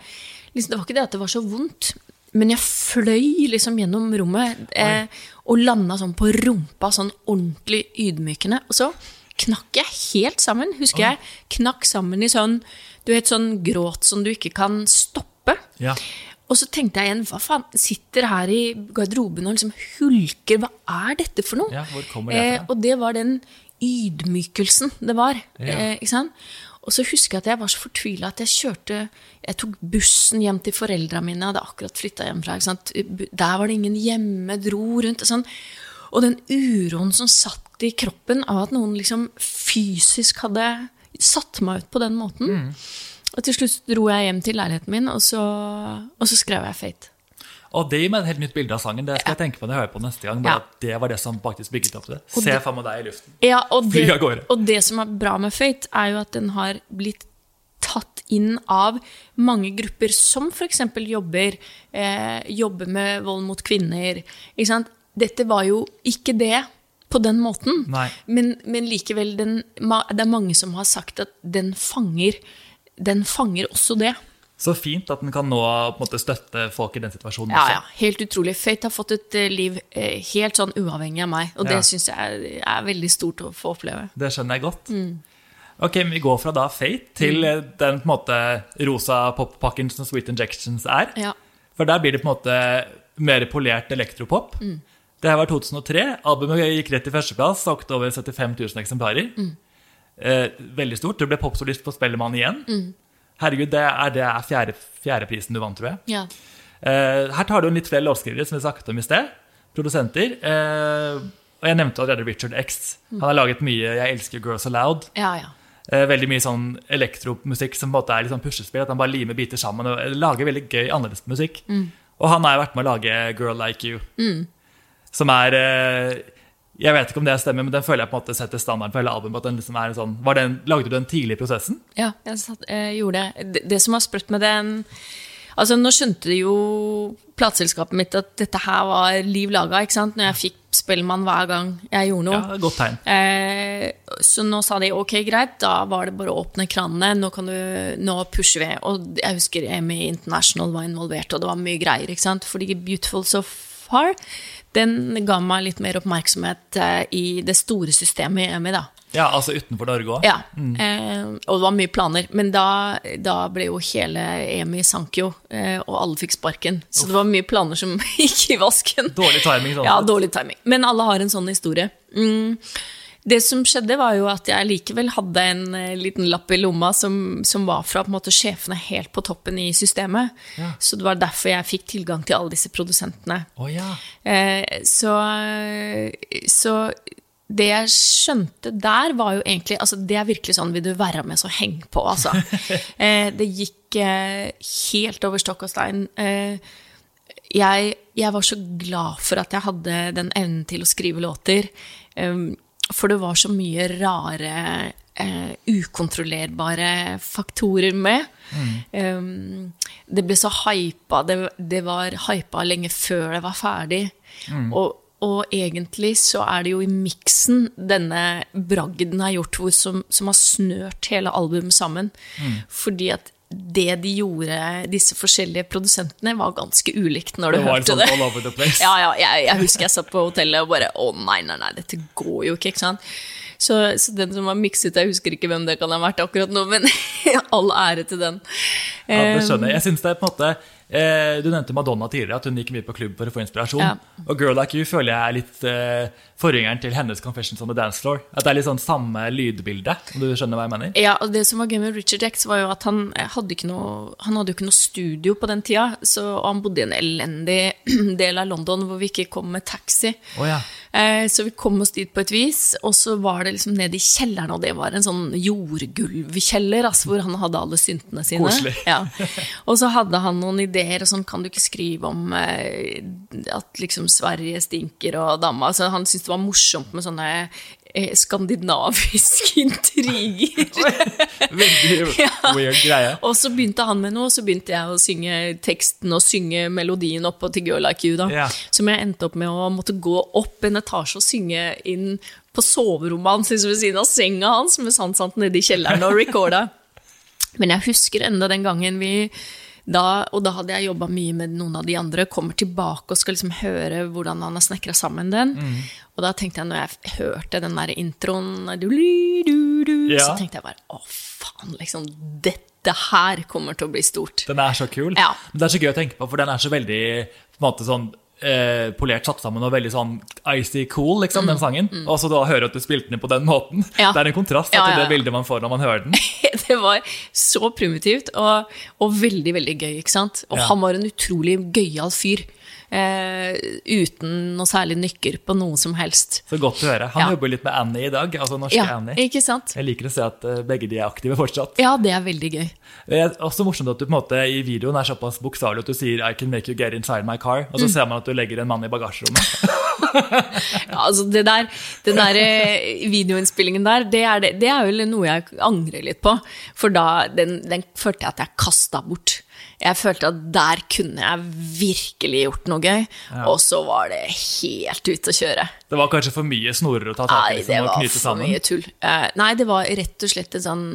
S2: liksom, Det var ikke det at det var så vondt, men jeg fløy liksom gjennom rommet eh, og landa sånn på rumpa, sånn ordentlig ydmykende. Og så knakk jeg helt sammen. Husker jeg knakk sammen i sånn du vet, sånn gråt som du ikke kan stoppe.
S1: Ja.
S2: Og så tenkte jeg igjen, hva faen, sitter her i garderoben og liksom hulker, hva er dette for noe?
S1: Ja, hvor kommer det fra?
S2: Eh, og det var den ydmykelsen det var.
S1: Ja.
S2: Eh, ikke sant? Og så husker jeg at jeg var så fortvila at jeg kjørte Jeg tok bussen hjem til foreldra mine. Jeg hadde akkurat flytta hjemmefra. Der var det ingen hjemme. Dro rundt. Og, sånn. og den uroen som satt i kroppen av at noen liksom fysisk hadde satt meg ut på den måten.
S1: Mm.
S2: Og til slutt dro jeg hjem til leiligheten min, og så, og så skrev jeg Fate.
S1: Og det gir meg et helt nytt bilde av sangen. Det skal jeg tenke på når jeg hører på neste gang. Bare at det var det som faktisk bygget opp til det.
S2: Og
S1: Se for meg deg i luften.
S2: Ja, og det, og det som er bra med Fate, er jo at den har blitt tatt inn av mange grupper som f.eks. jobber, eh, jobber med vold mot kvinner. Ikke sant? Dette var jo ikke det på den måten, men, men likevel den, Det er mange som har sagt at den fanger, den fanger også det.
S1: Så fint at den kan nå måte støtte folk i den situasjonen
S2: Ja,
S1: også.
S2: ja, Helt utrolig. Fate har fått et eh, liv eh, helt sånn uavhengig av meg, og
S1: Ja.
S2: det syns jeg er, veldig stort å få oppleve.
S1: Det skjønner jeg godt.
S2: Mm.
S1: Ok, men Vi går fra da Fate til mm. den på en måte rosa poppakken som Sweet Injections er.
S2: Ja.
S1: For der blir det på en måte mer polert elektropop. Det her var 2003. Albumet gikk rett til førsteplass, solgte over 75 000 eksemplarer. Eh, veldig stort. Du ble popsolist på Spellemann igjen. Herregud, det er, det er fjerde, fjerdeprisen du vant, tror jeg.
S2: ja.
S1: Eh, her tar du inn litt flere låtskrivere, som vi snakket om i sted. Produsenter. Eh, og jeg nevnte allerede Richard X. Han har laget mye 'Jeg elsker Girls Aloud'.
S2: Ja, ja.
S1: Eh, veldig mye sånn elektromusikk som på en måte er litt sånn puslespill. At han bare limer biter sammen og lager veldig gøy, annerledes musikk. Og han har jo vært med å lage 'Girl Like You', som er eh, Jeg vet ikke om det stemmer, men den føler jeg på en måte setter standarden for hele albumet. At den liksom er en sånn, var den, lagde du den tidlig i prosessen?
S2: Ja, jeg satt, jeg gjorde det. det. Det som var sprøtt med den Altså, Nå skjønte jo plateselskapet mitt at dette her var liv laga, ikke sant? Når jeg fikk Spellemann hver gang jeg gjorde noe.
S1: Ja, Godt tegn.
S2: Eh, så nå sa de ok, greit, da var det bare å åpne kranene. Nå, kan du, nå pusher vi. Og jeg husker Amy International var involvert, og det var mye greier. ikke sant? Fordi Beautiful So Far den ga meg litt mer oppmerksomhet eh, i det store systemet i EMI. da.
S1: Ja, altså utenfor Norge òg.
S2: Ja, eh, og det var mye planer. Men da, da ble jo hele EMI sank jo, eh, og alle fikk sparken. Så det var mye planer som gikk i vasken.
S1: Dårlig timing. Sånn
S2: Ja, dårlig timing. Men alle har en sånn historie. Mm. Det som skjedde, var jo at jeg likevel hadde en eh, liten lapp i lomma som, som var fra på en måte, sjefene helt på toppen i systemet.
S1: Ja.
S2: Så det var derfor jeg fikk tilgang til alle disse produsentene.
S1: Oh, ja.
S2: Eh, så, så det jeg skjønte der, var jo egentlig altså Det er virkelig sånn Vil du være med, så heng på, altså. Eh, det gikk eh, helt over stokk og stein. Eh, jeg, jeg var så glad for at jeg hadde den evnen til å skrive låter. Um, for det var så mye rare, eh, ukontrollerbare faktorer med. Um, det ble så hypa. Det, det var hypa lenge før det var ferdig. Og, og egentlig så er det jo i miksen denne bragden har gjort, hvor, som, som har snørt hele albumet sammen. Fordi at det de gjorde, disse forskjellige produsentene, var ganske ulikt når du
S1: Det var
S2: hørte
S1: sånn
S2: det.
S1: all over the place.
S2: Ja, ja, jeg, jeg husker jeg satt på hotellet og bare Å, nei, nei, nei, dette går jo ikke, ikke sant? Så, så den som var mikset, jeg husker ikke hvem det kan ha vært akkurat nå, men all ære til den.
S1: Ja, det
S2: Eh,
S1: skjønner jeg. Jeg synes det er på en måte eh, Du nevnte Madonna tidligere, at hun gikk mye på klubb for å få inspirasjon.
S2: Ja.
S1: Og Girl Like You føler jeg er litt eh, forgjengeren til hennes Confessions on the Dance Floor. At det er litt sånn samme lydbilde, om du skjønner hva jeg mener?
S2: Ja, og det som var gøy med Richard X, var jo at han hadde, ikke noe, han hadde jo ikke noe studio på den tida. Så, og han bodde i en elendig del av London hvor vi ikke kom med taxi.
S1: Oh, ja.
S2: Eh, Så vi kom oss dit på et vis, og så var det liksom nede i kjelleren, og det var en sånn jordgulvkjeller, altså, hvor han hadde alle syntene sine.
S1: Koselig.
S2: Ja. Og så hadde han noen ideer, og sånn kan du ikke skrive om eh, at liksom Sverige stinker og dama. Altså, han syntes det var morsomt med sånne eh, skandinaviske intriger.
S1: Veldig
S2: Ja.
S1: weird greie.
S2: Og så begynte han med noe, og så begynte jeg å synge teksten og synge melodien oppå til Girl Like You, da.
S1: Ja.
S2: Som jeg endte opp med å måtte gå opp en etasje og synge inn på soverommet hans liksom ved siden av senga hans, mens han satt nede i kjelleren og recorda. Men jeg husker enda den gangen vi da, og da hadde jeg jobba mye med noen av de andre, kommer tilbake og skal liksom høre hvordan han har snekra sammen den.
S1: Mm.
S2: Og da tenkte jeg, når jeg hørte den der introen, du, du, du,
S1: Ja.
S2: så tenkte jeg bare å faen, liksom, dette her kommer til å bli stort.
S1: Den er så kul.
S2: Ja.
S1: Men det er så gøy å tenke på, for den er så veldig på en måte sånn eh, polert satt sammen og veldig sånn icy cool, liksom, den sangen. Og så da hører du at du spilte den på den måten.
S2: Mm, Ja.
S1: Det er en kontrast ja,
S2: Ja,
S1: til det bildet man får når man hører den.
S2: Det var så primitivt og, og veldig, veldig gøy, ikke sant? Og han var en utrolig gøyal fyr. Eh, uten noe særlig nykker på noe som helst.
S1: Så godt å høre. Han
S2: Ja.
S1: jobber litt med Annie i dag, altså norske
S2: Ja,
S1: Annie.
S2: ikke sant?
S1: Jeg liker å se at eh, begge de er aktive fortsatt.
S2: Ja, det er veldig gøy.
S1: Det er også morsomt at du på en måte i videoen er såpass bokstavelig at du sier 'I can make you get inside my car', og så
S2: Mm.
S1: ser man at du legger en mann i bagasjerommet.
S2: Ja, altså det der, den der eh, videoinnspillingen der, det er, det, det er jo noe jeg angrer litt på. For da, den, den følte jeg at jeg kasta bort. Jeg følte at der kunne jeg virkelig gjort noe gøy, og så var det helt ute å kjøre.
S1: Det var kanskje for mye snorer å ta tak i
S2: Nei,
S1: liksom,
S2: det var for
S1: sammen.
S2: mye tull. Eh, nei, det var rett og slett en sånn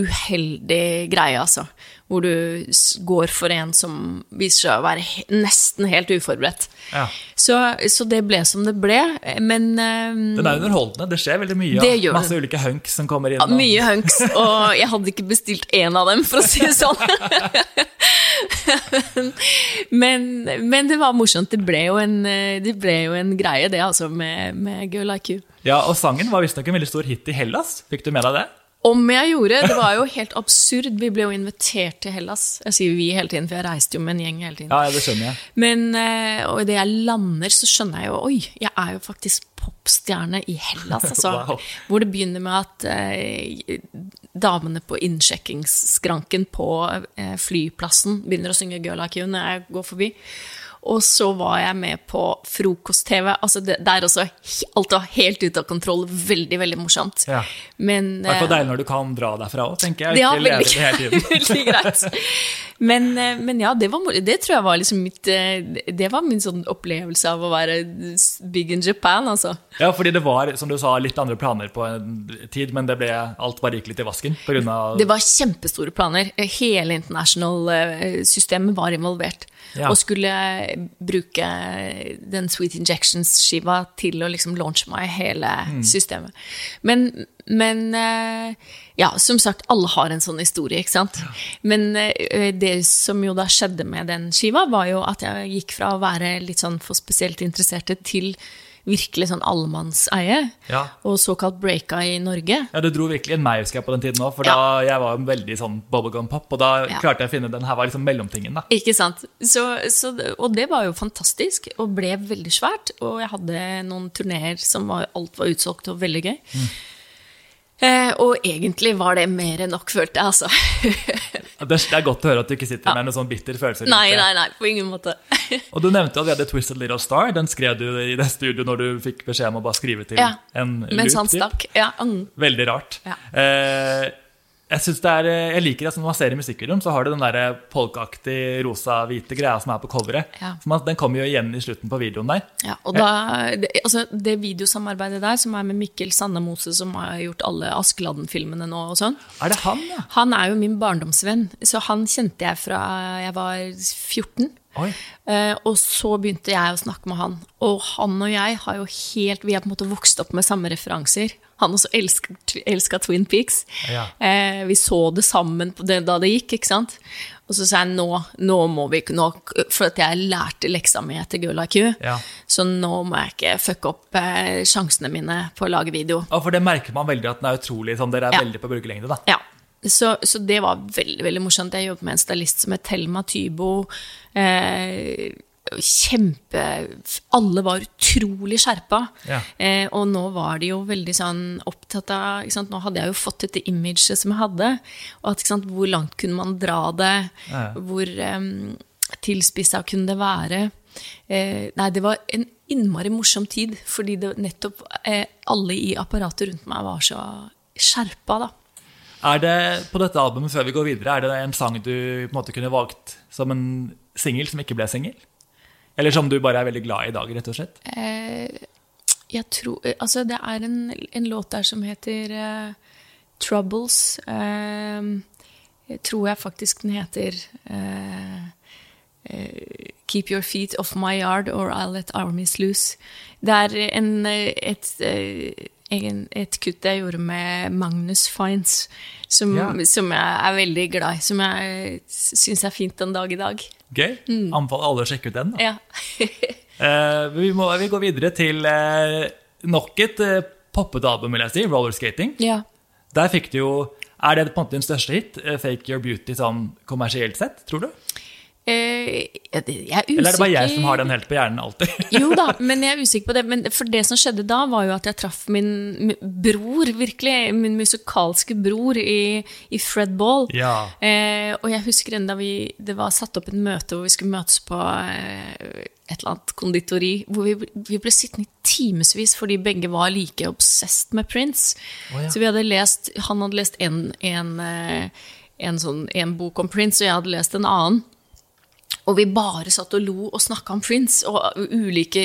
S2: uheldig greie, altså. Hvor du går for en som viser seg å være he nesten helt uforberedt.
S1: Ja.
S2: Så, så det ble som det ble, men um,
S1: Den er underholdende. Det skjer veldig mye.
S2: Det gjør
S1: Masse ulike hunks som kommer inn. og-
S2: mye hunks, og jeg hadde ikke bestilt én av dem, for å si det sånn. men, men det var morsomt. Det ble jo en, eh, det ble jo en greie, det, altså, med, med Girl You.
S1: Ja, Og sangen var visstnok en veldig stor hit i Hellas. Fikk du med deg det?
S2: Om jeg gjorde. Det var jo helt absurd. Vi ble jo invitert til Hellas. Jeg sier vi hele tiden, for jeg reiste jo med en gjeng hele tiden.
S1: Ja, det skjønner jeg.
S2: Men eh, og idet jeg lander, så skjønner jeg jo Oi, jeg er jo faktisk popstjerne i Hellas, altså.
S1: Wow.
S2: Hvor det begynner med at eh, damene på innsjekkingsskranken på eh, flyplassen begynner å synge Girl Like You når jeg går forbi. Og så var jeg med på frokost-TV. Altså det, det er også alt var helt ute av kontroll. Veldig, veldig morsomt.
S1: Ja.
S2: Men
S1: Det er
S2: eh,
S1: deilig når du kan dra derfra òg, tenker jeg. Ikke
S2: veldig,
S1: det hele tiden.
S2: veldig greit. Men, eh, men ja, det, var, det tror jeg var liksom mitt eh, Det var min sånn opplevelse av å være big in Japan, altså.
S1: Ja, fordi det var, som du sa, litt andre planer på en tid, men det ble, alt bare gikk litt i vasken pga.
S2: Det var kjempestore planer. Hele international-systemet var involvert.
S1: Ja.
S2: Og skulle bruke den Sweet Injections-skiva til å liksom launche meg hele
S1: Mm.
S2: systemet. Men, men eh, ja, som sagt, alle har en sånn historie, ikke sant? Men eh, det som jo da skjedde med den skiva, var jo at jeg gikk fra å være litt sånn for spesielt interesserte til virkelig sånn allemannseie,
S1: Ja.
S2: og såkalt breaka i Norge.
S1: Ja, Det dro virkelig en meg, husker jeg, på den tiden òg. For da jeg var en veldig sånn bubblegum-pop, og da
S2: Ja.
S1: klarte jeg å finne den her var liksom mellomtingen. da.
S2: Ikke sant? Så, så, og det var jo fantastisk, og ble veldig svært. Og jeg hadde noen turneer som var, alt var utsolgt og veldig gøy. Eh, og egentlig var det mer enn nok, følte jeg, altså.
S1: Det er, godt å høre at du ikke sitter med noen sånn bitter følelse.
S2: nei, nei, nei, på ingen måte.
S1: Og du nevnte at vi hadde Twisted Little Star. Den skrev du i det studioet når du fikk beskjed om å bare skrive til
S2: Ja,
S1: en
S2: Mens han
S1: loop.
S2: stakk. Ja, mm.
S1: Veldig rart.
S2: Ja.
S1: Eh, jeg, det er, jeg liker at når man ser i musikkvideoen, så har du den der polkaaktig rosa-hvite greia som er på coveret.
S2: Ja.
S1: Man- Den kommer jo igjen i slutten på videoen der.
S2: Ja, og da, det, altså, det videosamarbeidet der, som er med Mikkel Sandemose, som har gjort alle Askeladden-filmene nå og sånn,
S1: Er det han, ja?
S2: han er jo min barndomsvenn. Så han kjente jeg fra jeg var 14.
S1: Oi.
S2: Eh, og så begynte jeg å snakke med han. Og han og jeg har jo helt Vi har på en måte vokst opp med samme referanser. Han også elska Twin Peaks.
S1: Ja.
S2: Eh, vi så det sammen på det, da det gikk, ikke sant. Og så sa jeg nå, nå må vi ikke nå, For at jeg lærte leksa mi etter Girl IQ,
S1: Ja.
S2: Så nå må jeg ikke fucke opp eh, sjansene mine på å lage video.
S1: Og for det merker man veldig at den er utrolig sånn, Dere er
S2: Ja.
S1: veldig på brukerlengde, da.
S2: Ja. Så, så det var veldig veldig morsomt. Jeg jobbet med en stylist som het Thelma Tybo. Eh, kjempe Alle var utrolig skjerpa.
S1: Ja.
S2: Eh, og nå var de jo veldig sånn opptatt av ikke sant? Nå hadde jeg jo fått dette imaget som jeg hadde. Og at, ikke sant? Hvor langt kunne man dra det?
S1: Ja.
S2: Hvor um, tilspissa kunne det være? Eh, nei, det var en innmari morsom tid, fordi det nettopp eh, alle i apparatet rundt meg var så skjerpa, da.
S1: Er det på dette albumet, før vi går videre, er det en sang du på en måte kunne valgt som en singel som ikke ble singel? Eller som du bare er veldig glad i i dag, rett og slett?
S2: Eh, jeg tror eh, Altså, det er en, en låt der som heter eh, Troubles. Eh, jeg tror jeg faktisk den heter eh, Keep your feet off my yard or I'll let armies loose. Det er en, et, et, et kutt jeg gjorde med Magnus Fines, som,
S1: Ja.
S2: som jeg er veldig glad i. Som jeg syns er fint den dag i dag.
S1: Gøy. Anbefaler alle å sjekke ut den.
S2: Ja.
S1: uh, vi, må, vi går videre til uh, nok et uh, poppet album, vil jeg si. Rollerskating.
S2: ja.
S1: Der fikk du jo Er det på en måte din største hit? Fake Your Beauty sånn kommersielt sett, tror du?
S2: Eh, jeg er usikker
S1: Eller er det bare jeg som har den helt på hjernen alltid?
S2: Jo da, men jeg er usikker på det. Men for det som skjedde da, var jo at jeg traff min bror, virkelig. Min musikalske bror i, i Fred Ball.
S1: Ja.
S2: Eh, og jeg husker enda vi Det var satt opp et møte hvor vi skulle møtes på eh, et eller annet konditori. Hvor vi, vi ble sittende i timevis fordi begge var like obsessed med Prince.
S1: Oh, ja.
S2: Så vi hadde lest Han hadde lest en, en, eh, en, sånn, en bok om Prince, og jeg hadde lest en annen. Og vi bare satt og lo og snakka om Prince og ulike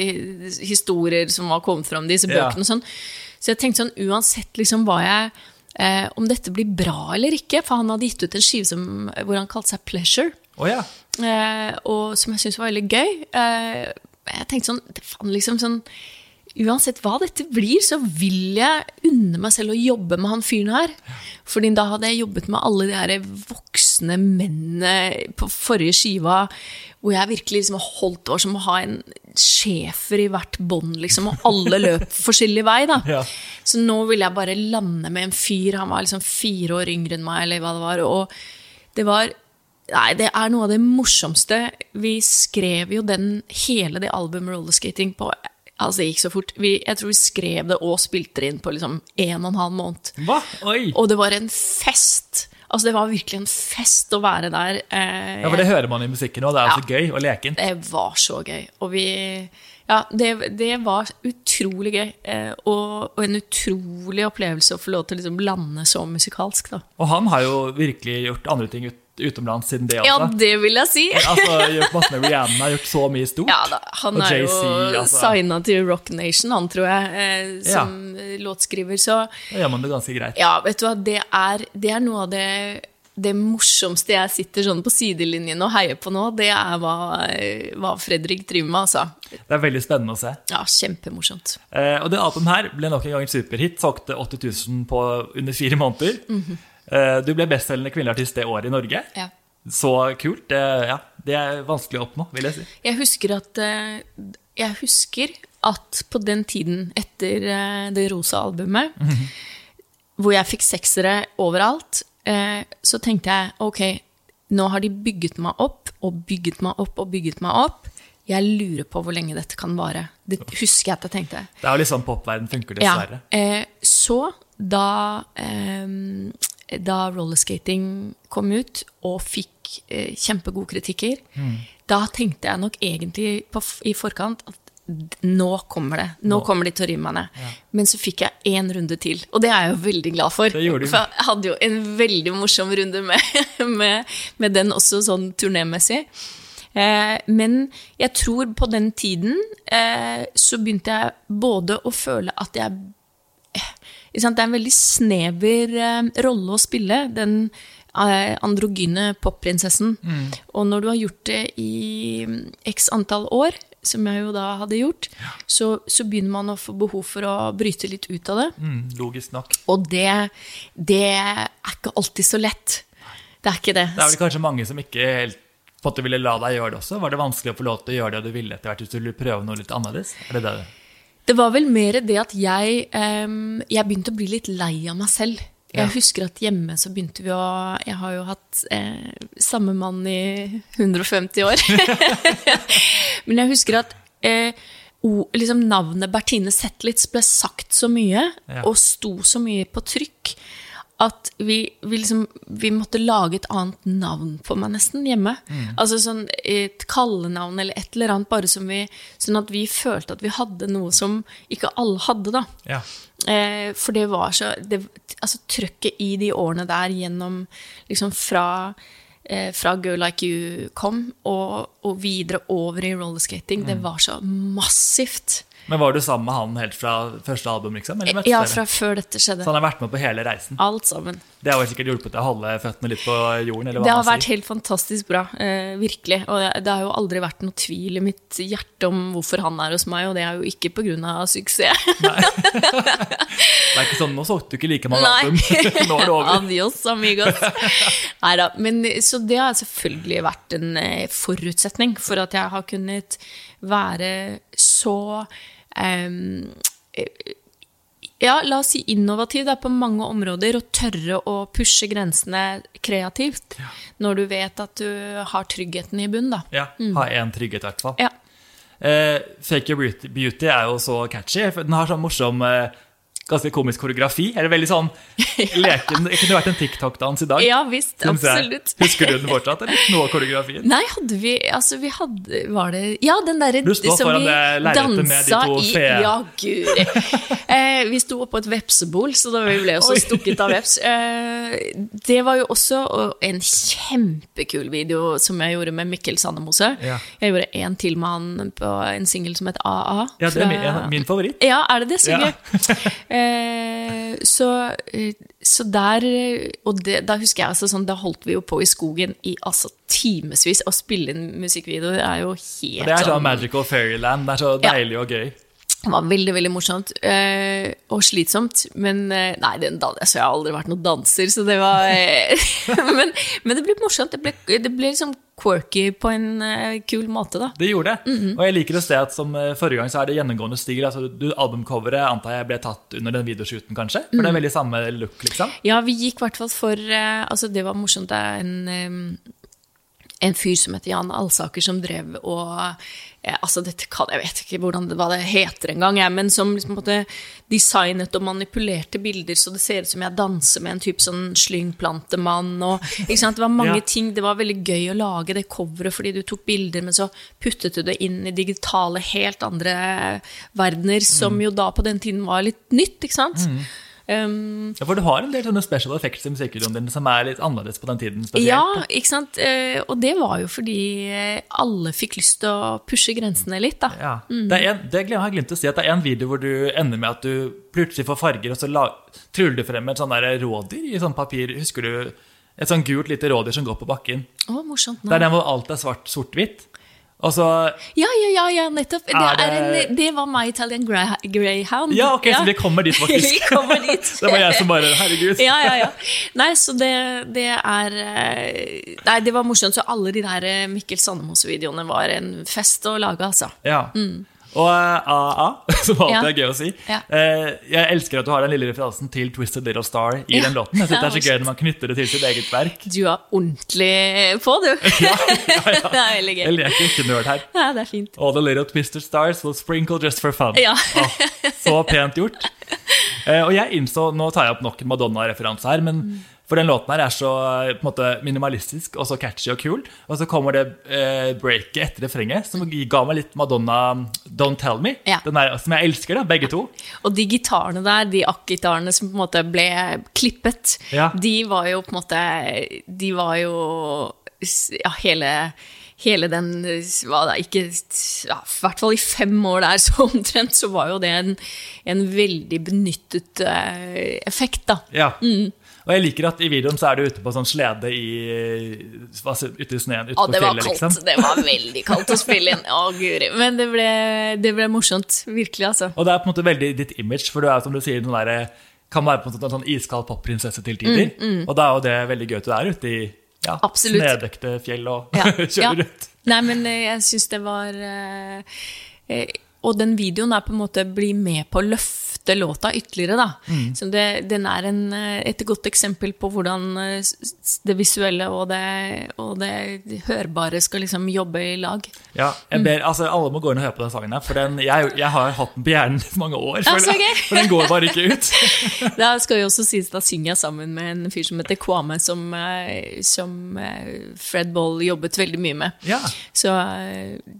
S2: historier som var kommet fram i disse bøkene. og sånn. Så jeg tenkte sånn, uansett liksom hva jeg eh, om dette blir bra eller ikke. For han hadde gitt ut en skive som, hvor han kalte seg Pleasure.
S1: Oh, ja.
S2: Eh, og som jeg syntes var veldig gøy. Eh, jeg tenkte sånn, det faen liksom sånn Uansett hva dette blir, så vil jeg unne meg selv å jobbe med han fyren her. Fordi da hadde jeg jobbet med alle de her voksne mennene på forrige skiva, hvor jeg virkelig liksom holdt Det var som å ha en schæfer i hvert bånd, liksom, og alle løp forskjellig vei, da.
S1: Ja.
S2: Så nå ville jeg bare lande med en fyr. Han var liksom fire år yngre enn meg, eller hva det var. Og det var Nei, det er noe av det morsomste. Vi skrev jo den, hele det albumet Rollerskating på Altså, det gikk så fort. Vi, jeg tror vi skrev det og spilte det inn på liksom en og en halv måned.
S1: Hva? Oi!
S2: Og det var en fest. Altså, det var virkelig en fest å være der. Eh,
S1: Ja, for det hører man i musikken òg. Det er ja, så gøy og lekent.
S2: det var så gøy. Og vi Ja, det, det var utrolig gøy. Eh, og, og en utrolig opplevelse å få lov til å liksom lande så musikalsk, da.
S1: Og han har jo virkelig gjort andre ting ut, utenlands siden det også.
S2: Ja, det vil jeg si!
S1: Altså, Rihanna, har gjort så mye stort.
S2: Ja da, han er jo
S1: altså.
S2: signa til Rock Nation, han tror jeg, eh, som låtskriver. Så
S1: Da gjør man det ganske greit.
S2: ja, vet du hva, det er, det er noe av det, det morsomste jeg sitter sånn på sidelinjen og heier på nå, det er hva, hva Fredrik driver med, altså.
S1: Det er veldig spennende å se.
S2: Ja, kjempemorsomt.
S1: Eh, og det albumet her ble nok en gang en superhit. Solgte 80 000 på under fire måneder. eh, du ble bestselgende kvinnelig artist det året i Norge.
S2: Ja.
S1: Så kult. Det, ja, det er vanskelig å oppnå, vil jeg si.
S2: Jeg husker at eh, Jeg husker at på den tiden etter eh, det rosa albumet, hvor jeg fikk seksere overalt, eh, så tenkte jeg ok, nå har de bygget meg opp og bygget meg opp og bygget meg opp. Jeg lurer på hvor lenge dette kan vare. Det husker jeg at jeg tenkte.
S1: Det er jo litt sånn popverden funker, dessverre.
S2: Ja, så da, eh, da rollerskating kom ut og fikk eh, kjempegode kritikker, da tenkte jeg nok egentlig på, i forkant at nå kommer det. Nå,
S1: Nå.
S2: kommer de til å rive meg ned. Men så fikk jeg én runde til, og det er jeg jo veldig glad for.
S1: Det gjorde du.
S2: For jeg hadde jo en veldig morsom runde med, med, med den også sånn turnémessig. Eh, men jeg tror på den tiden eh, så begynte jeg både å føle at jeg Det er en veldig snever eh, rolle å spille, den eh, androgyne popprinsessen. Og når du har gjort det i mm, x antall år, som jeg jo da hadde gjort, så, så begynner man å få behov for å bryte litt ut av det.
S1: Mm, logisk nok.
S2: Og det, det er ikke alltid så lett. Det er ikke det.
S1: Det er vel kanskje mange som ikke helt på en du ville la deg gjøre det også? Var det vanskelig å få lov til å gjøre det du ville etter hvert hvis du ville prøve noe litt annerledes? Er det det?
S2: Det var vel mer det at jeg, jeg begynte å bli litt lei av meg selv. Jeg husker at hjemme så begynte vi å Jeg har jo hatt eh, samme mann i 150 år. Men jeg husker at eh, o, liksom navnet Bertine Zetlitz ble sagt så mye,
S1: Ja.
S2: og sto så mye på trykk, at vi, vi liksom Vi måtte lage et annet navn på meg nesten hjemme. Altså sånn et kallenavn eller et eller annet, bare som vi Sånn at vi følte at vi hadde noe som ikke alle hadde, da.
S1: Ja.
S2: Eh, for det var så det, Altså trøkket i de årene der gjennom Liksom fra eh, fra Girl Like You kom, og, og videre over i rollerskating. Det var så massivt.
S1: Men var du sammen med han helt fra første album, liksom?
S2: Ja, fra før dette skjedde.
S1: Så han har vært med på hele reisen?
S2: Alt sammen.
S1: Det har jo sikkert hjulpet deg å holde føttene litt på jorden? eller hva
S2: Det har vært helt fantastisk bra. Eh, virkelig. Og det, det har jo aldri vært noe tvil i mitt hjerte om hvorfor han er hos meg, og det er jo ikke pga. suksess. Nei.
S1: Det er ikke sånn, Nå solgte du ikke like mange album. Nå er det over.
S2: Adios, amigos. Neida, Men så det har selvfølgelig vært en eh, forutsetning for at jeg har kunnet være så eh, ja, la oss si innovativ da, på mange områder, og tørre å pushe grensene kreativt. Når du vet at du har tryggheten i bunn, da.
S1: Ja, Ha én trygghet, i hvert fall.
S2: Ja.
S1: Eh, Fake Your Beauty er jo så catchy. Den har sånn morsom, eh, ganske komisk koreografi. Eller veldig sånn leken. Det kunne vært en TikTok-dans i dag.
S2: ja visst, absolutt.
S1: Husker du den fortsatt? eller? Noe av koreografien?
S2: Nei, hadde vi Altså, vi hadde Var det Ja, den derre som vi dansa i Ja, guri. Eh, vi sto oppå et vepsebol, så da vi ble også
S1: Oi.
S2: stukket av veps. Eh, det var jo også en kjempekul video som jeg gjorde med Mikkel Sandemose.
S1: Ja.
S2: Jeg gjorde en til med han på en singel som het AA.
S1: Ja, det er min, min favoritt.
S2: ja, er det det? Så gøy. Eh, Eh, så, eh, så der eh, Og det, da husker jeg altså sånn, da holdt vi jo på i skogen i altså timevis. Å spille inn musikkvideoer er jo helt sånn
S1: Det er sånn magical fairyland. Det er så
S2: Ja.
S1: deilig og gøy.
S2: Det var veldig veldig morsomt eh, og slitsomt. Men eh, nei, den, altså, jeg har aldri vært noen danser, så det var eh, men, men det ble morsomt. Det ble, det ble liksom quirky på en kul måte, da.
S1: Det gjorde det.
S2: Mhm.
S1: Og jeg liker å se at som forrige gang så er det gjennomgående stil. Altså, du, albumcoveret antar jeg ble tatt under den videoshooten, kanskje? For
S2: Mhm.
S1: det er veldig samme look, liksom.
S2: Ja, vi gikk i hvert fall for Altså, det var morsomt. Det er en, en fyr som heter Jan Alsaker, som drev og eh, Altså, dette kan Jeg vet ikke hvordan hva det heter engang, men som liksom designet og manipulerte bilder så det ser ut som jeg danser med en type sånn slyngplantemann og? Det var mange
S1: Ja.
S2: ting. Det var veldig gøy å lage det coveret fordi du tok bilder, men så puttet du det inn i digitale, helt andre verdener, som jo da på den tiden var litt nytt, ikke sant? Um,
S1: Ja, for du har en del sånne special effects i musikkvideoen din som er litt annerledes på den tiden. spesielt.
S2: Ja, ikke sant? Eh, Og det var jo fordi eh, alle fikk lyst til å pushe grensene litt, da.
S1: Ja.
S2: Mm.
S1: Det, er en, det har jeg glemt å si, at det er en video hvor du ender med at du plutselig får farger, og så la, du frem et sånn rådyr i sånn papir. Husker du? Et sånn gult lite rådyr som går på bakken.
S2: Å, morsomt. nå.
S1: Det er den hvor alt er svart, sort-hvitt. Og så
S2: Ja, ja, ja, ja, nettopp. Det,
S1: det-
S2: en, det var My Italian Greyhound.
S1: Ja, ok, så vi kommer dit, faktisk.
S2: vi kommer dit.
S1: Det var jeg som bare Herregud.
S2: ja, ja, ja. Nei, så det, det er eh, Nei, det var morsomt. Så alle de der eh, Mikkel Sandemos-videoene var en fest å lage, altså.
S1: Ja. Og eh, AA, som alltid er gøy å si. Eh, jeg elsker at du har den lille referansen til Twisted Little Star i den låten. Jeg synes Det er så gøy når man knytter det til sitt eget verk.
S2: Du er ordentlig på, du.
S1: Ja, ja, ja.
S2: det er veldig gøy.
S1: Jeg leker ikke nerd her.
S2: Ja, det er fint.
S1: All the little twisted stars will sprinkle just for fun.
S2: Ja.
S1: Oh, så pent gjort. Eh, og jeg innså, Nå tar jeg opp nok en Madonna-referanse her, men for den låten her er så eh, måte minimalistisk og så catchy og kul. Og så kommer det eh, breaket etter refrenget, som ga meg litt Madonna Don't Tell Me.
S2: Ja.
S1: Den der, som jeg elsker, da, begge to.
S2: Og de gitarene der, de akkgitarene som på en måte ble klippet,
S1: Ja.
S2: de var jo på en måte De var jo Ja, hele Hele den da, ikke, ja, I hvert fall i fem år der, så omtrent, så var jo det en, en veldig benyttet uh, effekt, da.
S1: Ja. Og jeg liker at i videoen så er du ute på sånn slede i, ute i sneen ute
S2: Ja,
S1: på
S2: det var
S1: fjellet,
S2: kaldt.
S1: liksom.
S2: Det var veldig kaldt å spille inn. Å, guri. Men det ble, det ble morsomt. Virkelig, altså.
S1: Og det er på en måte veldig ditt image, for du er som du sier, den der, kan være på en måte en sånn iskald popprinsesse til tider. Og da er jo det veldig gøy at du er ute i ja, snødekte fjell og
S2: Ja,
S1: kjører
S2: ja.
S1: rundt.
S2: Nei, men eh, jeg syns det var eh, eh, Og den videoen er på en måte bli med på å løfte låta ytterligere, da.
S1: Mm.
S2: Så det, den er en, eh, et godt eksempel på hvordan eh, det visuelle og det, og det hørbare skal liksom jobbe i lag.
S1: Ja, jeg ber, altså Alle må gå inn og høre på den sangen for den, jeg, jeg har hatt den på hjernen i mange år.
S2: For,
S1: altså,
S2: okay.
S1: For den går bare ikke ut.
S2: Da skal jo også sies, da synger jeg sammen med en fyr som heter Kwame, som, eh, som Fred Ball jobbet veldig mye med.
S1: Ja,
S2: Så,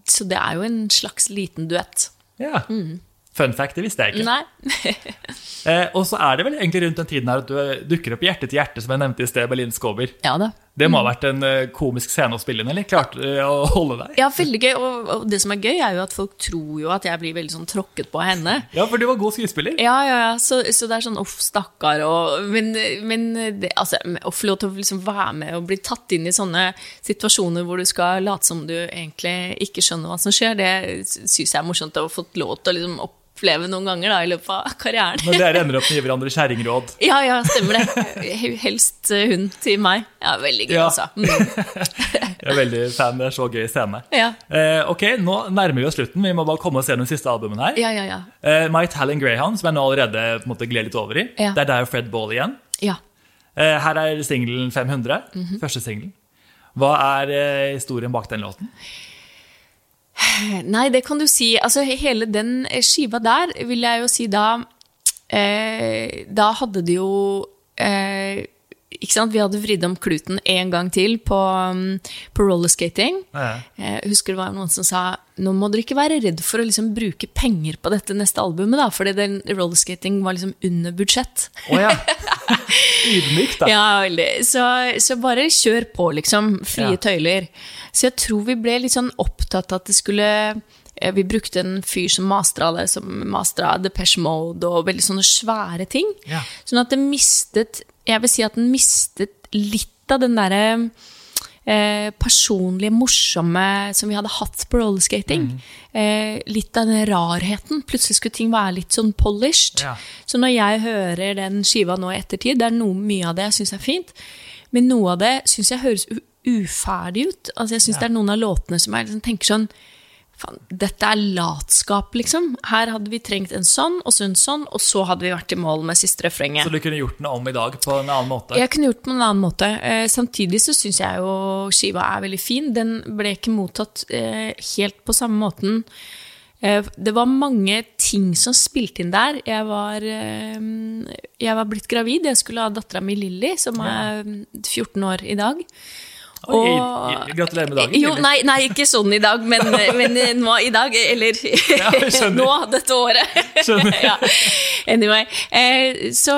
S2: så det er jo en slags liten duett.
S1: ja. Fun fact, det visste jeg ikke.
S2: Nei.
S1: Eh, og så er det vel egentlig rundt den tiden her at du eh, dukker opp Hjerte til hjerte, som jeg nevnte i sted, Berlin Skåber.
S2: Ja da.
S1: Det må ha vært en eh, komisk scene å spille inn, eller? Klarte du å holde deg?
S2: Ja, veldig gøy. Og, det som er gøy, er jo at folk tror jo at jeg blir veldig sånn tråkket på av henne.
S1: Ja, for du var god skuespiller.
S2: Ja, ja, ja. Så, så det er sånn uff, stakkar. Og, men men det, altså, å få lov til å liksom være med og bli tatt inn i sånne situasjoner hvor du skal late som du egentlig ikke skjønner hva som skjer, det syns jeg er morsomt å ha fått lov til å liksom oppleve noen ganger da, i løpet av karrieren.
S1: Når dere ender opp med å gi hverandre kjerringråd.
S2: Ja, ja, stemmer det. Helst eh, hun til meg. Ja, veldig gøy,
S1: Ja.
S2: altså. Mm.
S1: Jeg er veldig fan. Det er så gøy scene.
S2: Ja.
S1: Eh, ok, nå nærmer vi oss slutten. Vi må bare komme oss gjennom siste albumen her.
S2: ja, ja, ja.
S1: Eh, My Talent Greyhound, som jeg nå allerede på en måte gled litt over i.
S2: Ja.
S1: Det er der Fred Ball igjen.
S2: ja.
S1: Eh, her er singelen 500.
S2: Mhm.
S1: Første singelen. Hva er eh, historien bak den låten?
S2: Nei, det kan du si. Altså, hele den skiva der, vil jeg jo si da eh, Da hadde de jo eh, vi hadde vridd om kluten en gang til på, um, på rollerskating.
S1: Ja.
S2: Jeg husker det var noen som sa nå må dere ikke være redd for å liksom bruke penger på dette neste albumet, da, fordi den rollerskating var liksom under budsjett.
S1: Oh, ja. Ydmykt, da.
S2: Ja, veldig. Så, så bare kjør på, liksom. Frie
S1: Ja.
S2: tøyler. Så jeg tror vi ble litt sånn opptatt av at det skulle eh, Vi brukte en fyr som mastra det, som mastra Depeche Mode og veldig sånne svære ting.
S1: Ja.
S2: Sånn at det mistet Jeg vil si at den mistet litt av den derre eh, personlige, morsomme som vi hadde hatt på rollerskating. Eh, litt av den rarheten. Plutselig skulle ting være litt sånn polished.
S1: Ja.
S2: Så når jeg hører den skiva nå i ettertid, det er noe, mye av det jeg syns er fint, men noe av det syns jeg høres uferdig ut. Altså Jeg syns
S1: Ja.
S2: det er noen av låtene som jeg liksom tenker sånn Faen, dette er latskap, liksom. Her hadde vi trengt en sånn, og så en sånn, og så hadde vi vært i mål med siste refrenget.
S1: Så du kunne gjort den om i dag på en annen måte?
S2: Jeg kunne gjort den på en annen måte. Eh, samtidig så syns jeg jo skiva er veldig fin. Den ble ikke mottatt eh, helt på samme måten. Eh, det var mange ting som spilte inn der. Jeg var, eh, jeg var blitt gravid. Jeg skulle ha dattera mi Lilly, som er 14 år i dag.
S1: I- gratulerer med dagen,
S2: Jo, nei, nei, ikke sånn i dag, men, men nå i dag. Eller
S1: ja,
S2: nå, dette året.
S1: Skjønner.
S2: ja. Anyway. Eh, så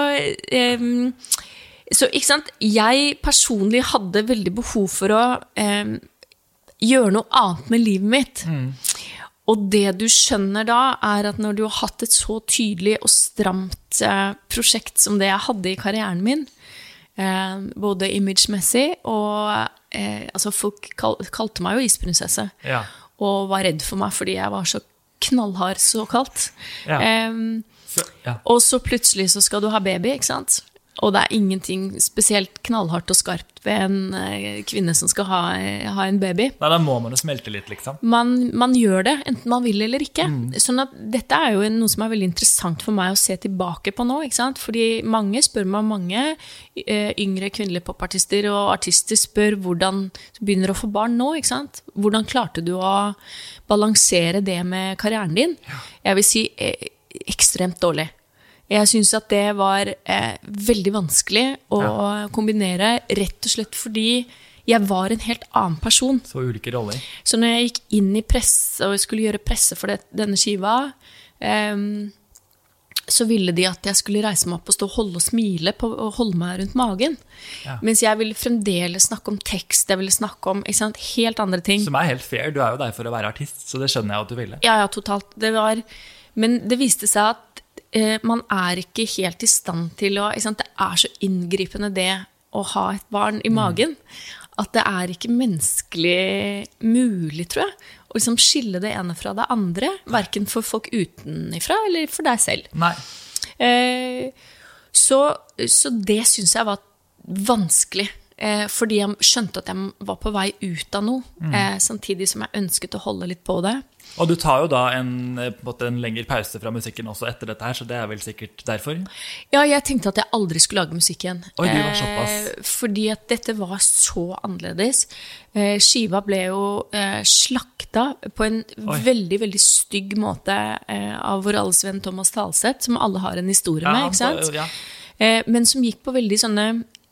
S2: så ikke sant, jeg personlig hadde veldig behov for å gjøre noe annet med livet mitt. Og det du skjønner da, er at når du har hatt et så tydelig og stramt eh, prosjekt som det jeg hadde i karrieren min, eh, både imagemessig og eh, Altså, folk kal kalte meg jo isprinsesse
S1: Ja.
S2: og var redd for meg fordi jeg var så knallhard såkalt.
S1: Ja.
S2: Um,
S1: Så, ja.
S2: og så plutselig så skal du ha baby, ikke sant? Og det er ingenting spesielt knallhardt og skarpt ved en eh, kvinne som skal ha, ha en baby.
S1: Nei, da må man jo smelte litt, liksom.
S2: Man, man gjør det, enten man vil eller ikke. Sånn at dette er jo noe som er veldig interessant for meg å se tilbake på nå. ikke sant? Fordi mange spør meg, mange eh, yngre kvinnelige popartister og artister spør hvordan du begynner å få barn nå. ikke sant? Hvordan klarte du å balansere det med karrieren din? Jeg vil si eh, ekstremt dårlig. Jeg syns at det var eh, veldig vanskelig å kombinere, rett og slett fordi jeg var en helt annen person.
S1: Så ulike roller.
S2: Så når jeg gikk inn i presse og skulle gjøre presse for det, denne skiva, eh, så ville de at jeg skulle reise meg opp og stå og holde og smile på, og holde meg rundt magen.
S1: Ja.
S2: Mens jeg ville fremdeles snakke om tekst, jeg ville snakke om sant, helt andre ting.
S1: Som er helt fair. Du er jo der for å være artist, så det skjønner jeg at du ville.
S2: Ja, ja, totalt. Det var, men det viste seg at man er ikke helt i stand til å? Det er så inngripende det å ha et barn i magen. At det er ikke menneskelig mulig, tror jeg, å liksom skille det ene fra det andre. Verken for folk utenifra eller for deg selv.
S1: Nei.
S2: Eh, så, så det syns jeg var vanskelig. Eh, fordi jeg skjønte at jeg var på vei ut av noe, eh, samtidig som jeg ønsket å holde litt på det.
S1: Og du tar jo da en, eh, på en, lengre pause fra musikken også etter dette her, så det er vel sikkert derfor?
S2: Ja, jeg tenkte at jeg aldri skulle lage musikk igjen.
S1: Oi, du var såpass.
S2: Eh, fordi at dette var så annerledes. Eh, skiva ble jo eh, slakta på en
S1: Oi.
S2: veldig, veldig stygg måte eh, av vår alles venn Thomas Talseth, som alle har en historie
S1: Ja,
S2: med, ikke sant?
S1: ja.
S2: Eh, men som gikk på veldig sånne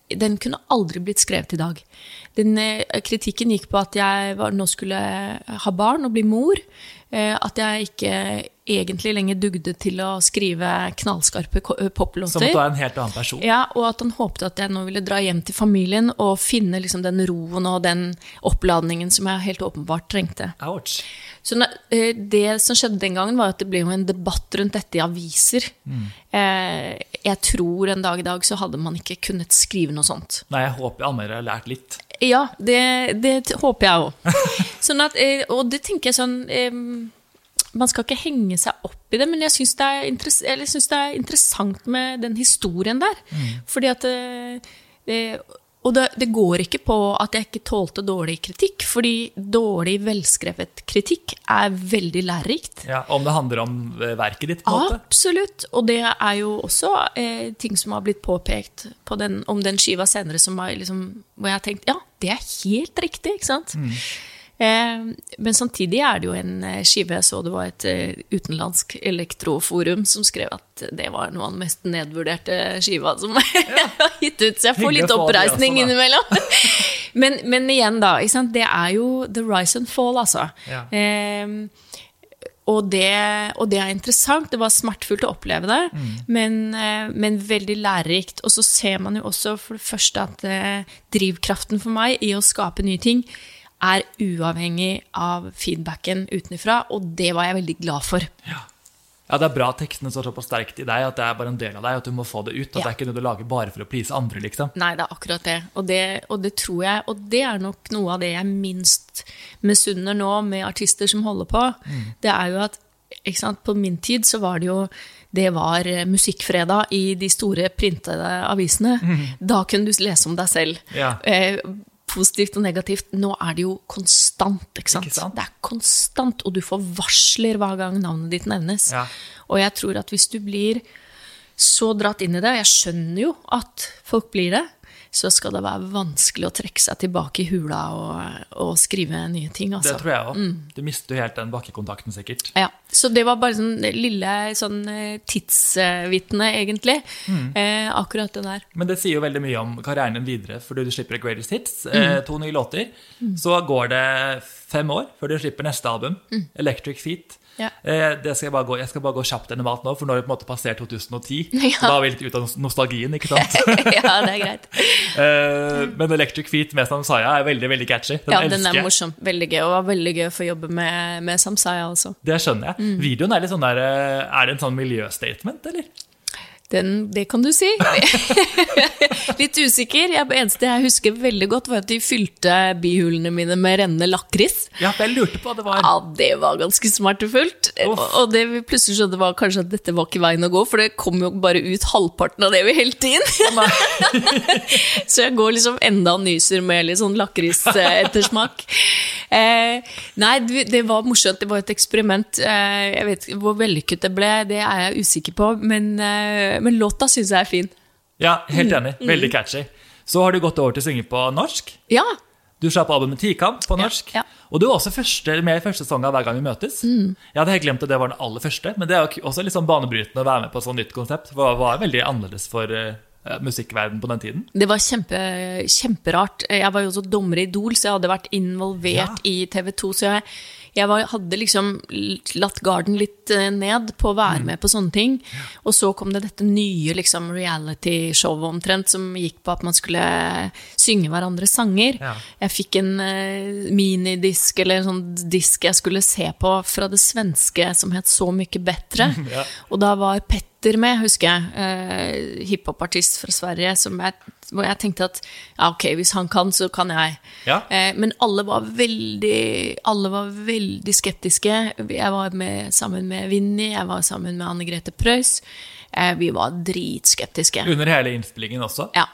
S2: Den kunne aldri blitt skrevet i dag. Den, eh, kritikken gikk på at jeg var, nå skulle ha barn og bli mor. Eh, at jeg ikke egentlig lenger dugde til å skrive knallskarpe eh,
S1: Som at du er en helt annen person.
S2: Ja, og at han håpte at jeg nå ville dra hjem til familien og finne liksom den roen og den oppladningen som jeg helt åpenbart trengte.
S1: Ouch.
S2: Så det som skjedde den gangen, var at det ble jo en debatt rundt dette i aviser. Mm. jeg tror en dag i dag så hadde man ikke kunnet skrive noe sånt.
S1: Nei, jeg håper anmeldere har lært litt.
S2: Ja, det, det håper jeg òg. Sånn at, eh, og det tenker jeg sånn eh, Man skal ikke henge seg opp i det, men jeg syns det, det er interessant med den historien der. Fordi at det, eh, Og det, det går ikke på at jeg ikke tålte dårlig kritikk, fordi dårlig, velskrevet kritikk er veldig lærerikt.
S1: Ja, om det handler om eh, verket ditt, på en måte.
S2: Absolutt. Og det er jo også eh, ting som har blitt påpekt på den, om den skiva senere, som har liksom, hvor jeg har tenkt ja, det er helt riktig, ikke sant? Eh, men samtidig er det jo en eh, skive jeg så det var et eh, utenlandsk elektroforum som skrev at det var noe av den mest nedvurderte skiva som har gitt ut. Så jeg får litt oppreisning innimellom. men, men igjen, da. Ikke sant? Det er jo the rise and fall, altså.
S1: Ja.
S2: Eh, og det, og det er interessant. Det var smertefullt å oppleve det,
S1: Mm.
S2: men, eh, men veldig lærerikt. Og så ser man jo også for det første at eh, drivkraften for meg i å skape nye ting er uavhengig av feedbacken utenfra, og det var jeg veldig glad for.
S1: Ja. ja, det er bra at tekstene står såpass sterkt i deg at det er bare en del av deg, at du må få det ut. At
S2: Ja.
S1: det er ikke noe du lager bare for å please andre, liksom.
S2: Nei, det er akkurat det. Og, det. og det tror jeg, og det er nok noe av det jeg minst misunner nå med artister som holder på. Det er jo at sant, på min tid så var det jo det var eh, musikkfredag i de store printede avisene. Da kunne du lese om deg selv.
S1: Ja.
S2: Positivt og negativt. Nå er det jo konstant, ikke sant?
S1: Ikke sant?
S2: Det er konstant, og du får varsler hver gang navnet ditt nevnes.
S1: Ja.
S2: Og jeg tror at hvis du blir så dratt inn i det, og jeg skjønner jo at folk blir det, så skal det være vanskelig å trekke seg tilbake i hula og, og skrive nye ting.
S1: Det
S2: Altså.
S1: tror jeg òg.
S2: Mm.
S1: Du mister jo helt den bakkekontakten, sikkert.
S2: Ja, så det var bare sånn lille sånn eh, tidsvitne, egentlig.
S1: Mm.
S2: Eh, akkurat det der.
S1: Men det sier jo veldig mye om karrieren din videre, fordi du slipper Greatest Hits,
S2: Mm.
S1: eh, to nye låter. Så går det fem år før du slipper neste album, Electric Feet.
S2: Ja.
S1: Eh, det skal jeg, bare gå, jeg skal bare gå kjapt gjennom alt nå, for nå har vi på en måte passert 2010.
S2: Ja.
S1: Da er vi litt ut av nostalgien, ikke sant?
S2: ja, det er greit.
S1: Eh, men Electric Feet med Samsaya er veldig veldig catchy. Den
S2: Ja,
S1: elsker
S2: den er morsom. Veldig gøy. Og var veldig gøy å få jobbe med, med Samsaya, altså.
S1: Det skjønner jeg.
S2: Mm.
S1: Videoen er litt sånn der eh, Er det en sånn miljøstatement, eller?
S2: Den, det kan du si. Litt usikker. Jeg, det eneste jeg husker veldig godt, var at de fylte bihulene mine med rennende lakris.
S1: Ja, jeg lurte på hva det var.
S2: Ja, det var ganske smertefullt. Og- Og det vi plutselig skjønte, var kanskje at dette var ikke veien å gå, for det kom jo bare ut halvparten av det vi helte inn. Så jeg går liksom enda og nyser med litt sånn lakrisettersmak. Eh, nei, det var morsomt. Det var et eksperiment. Eh, jeg vet ikke hvor vellykket det ble, det er jeg usikker på, men, eh, men låta syns jeg er fin.
S1: Ja, helt
S2: Mm.
S1: enig. Veldig catchy. Så har du gått over til å synge på norsk.
S2: Ja.
S1: Du slapp albumet Tikamp på norsk.
S2: ja.
S1: Og du var også første, med i første sesong av Hver gang vi møtes.
S2: Mm.
S1: Jeg hadde helt glemt at det var den aller første, men det er også litt sånn banebrytende å være med på et sånt nytt konsept. For det var veldig annerledes for uh, musikkverden på den tiden.
S2: Det var kjempe, kjemperart. Jeg var jo også dommer i Idol, så jeg hadde vært involvert
S1: Ja.
S2: i TV 2. Så jeg, jeg var, hadde liksom latt garden litt eh, ned på å
S1: Mm.
S2: være med på sånne ting. Og så kom det dette nye liksom, reality-showet omtrent, som gikk på at man skulle synge hverandres sanger.
S1: Ja.
S2: Jeg fikk en uh, minidisk, eller en sånn disk jeg skulle se på fra det svenske som het Så mye bedre.
S1: Ja.
S2: Og da var Petter med, husker jeg. Eh, Hiphopartist fra Sverige. Som jeg, hvor jeg tenkte at ja, ok, hvis han kan, så kan jeg.
S1: Ja.
S2: Eh, men alle var veldig Alle var veldig skeptiske. Jeg var med, sammen med Vinni, jeg var sammen med Anne Grete Preus. Eh, vi var dritskeptiske.
S1: Under hele innspillingen også.
S2: Ja.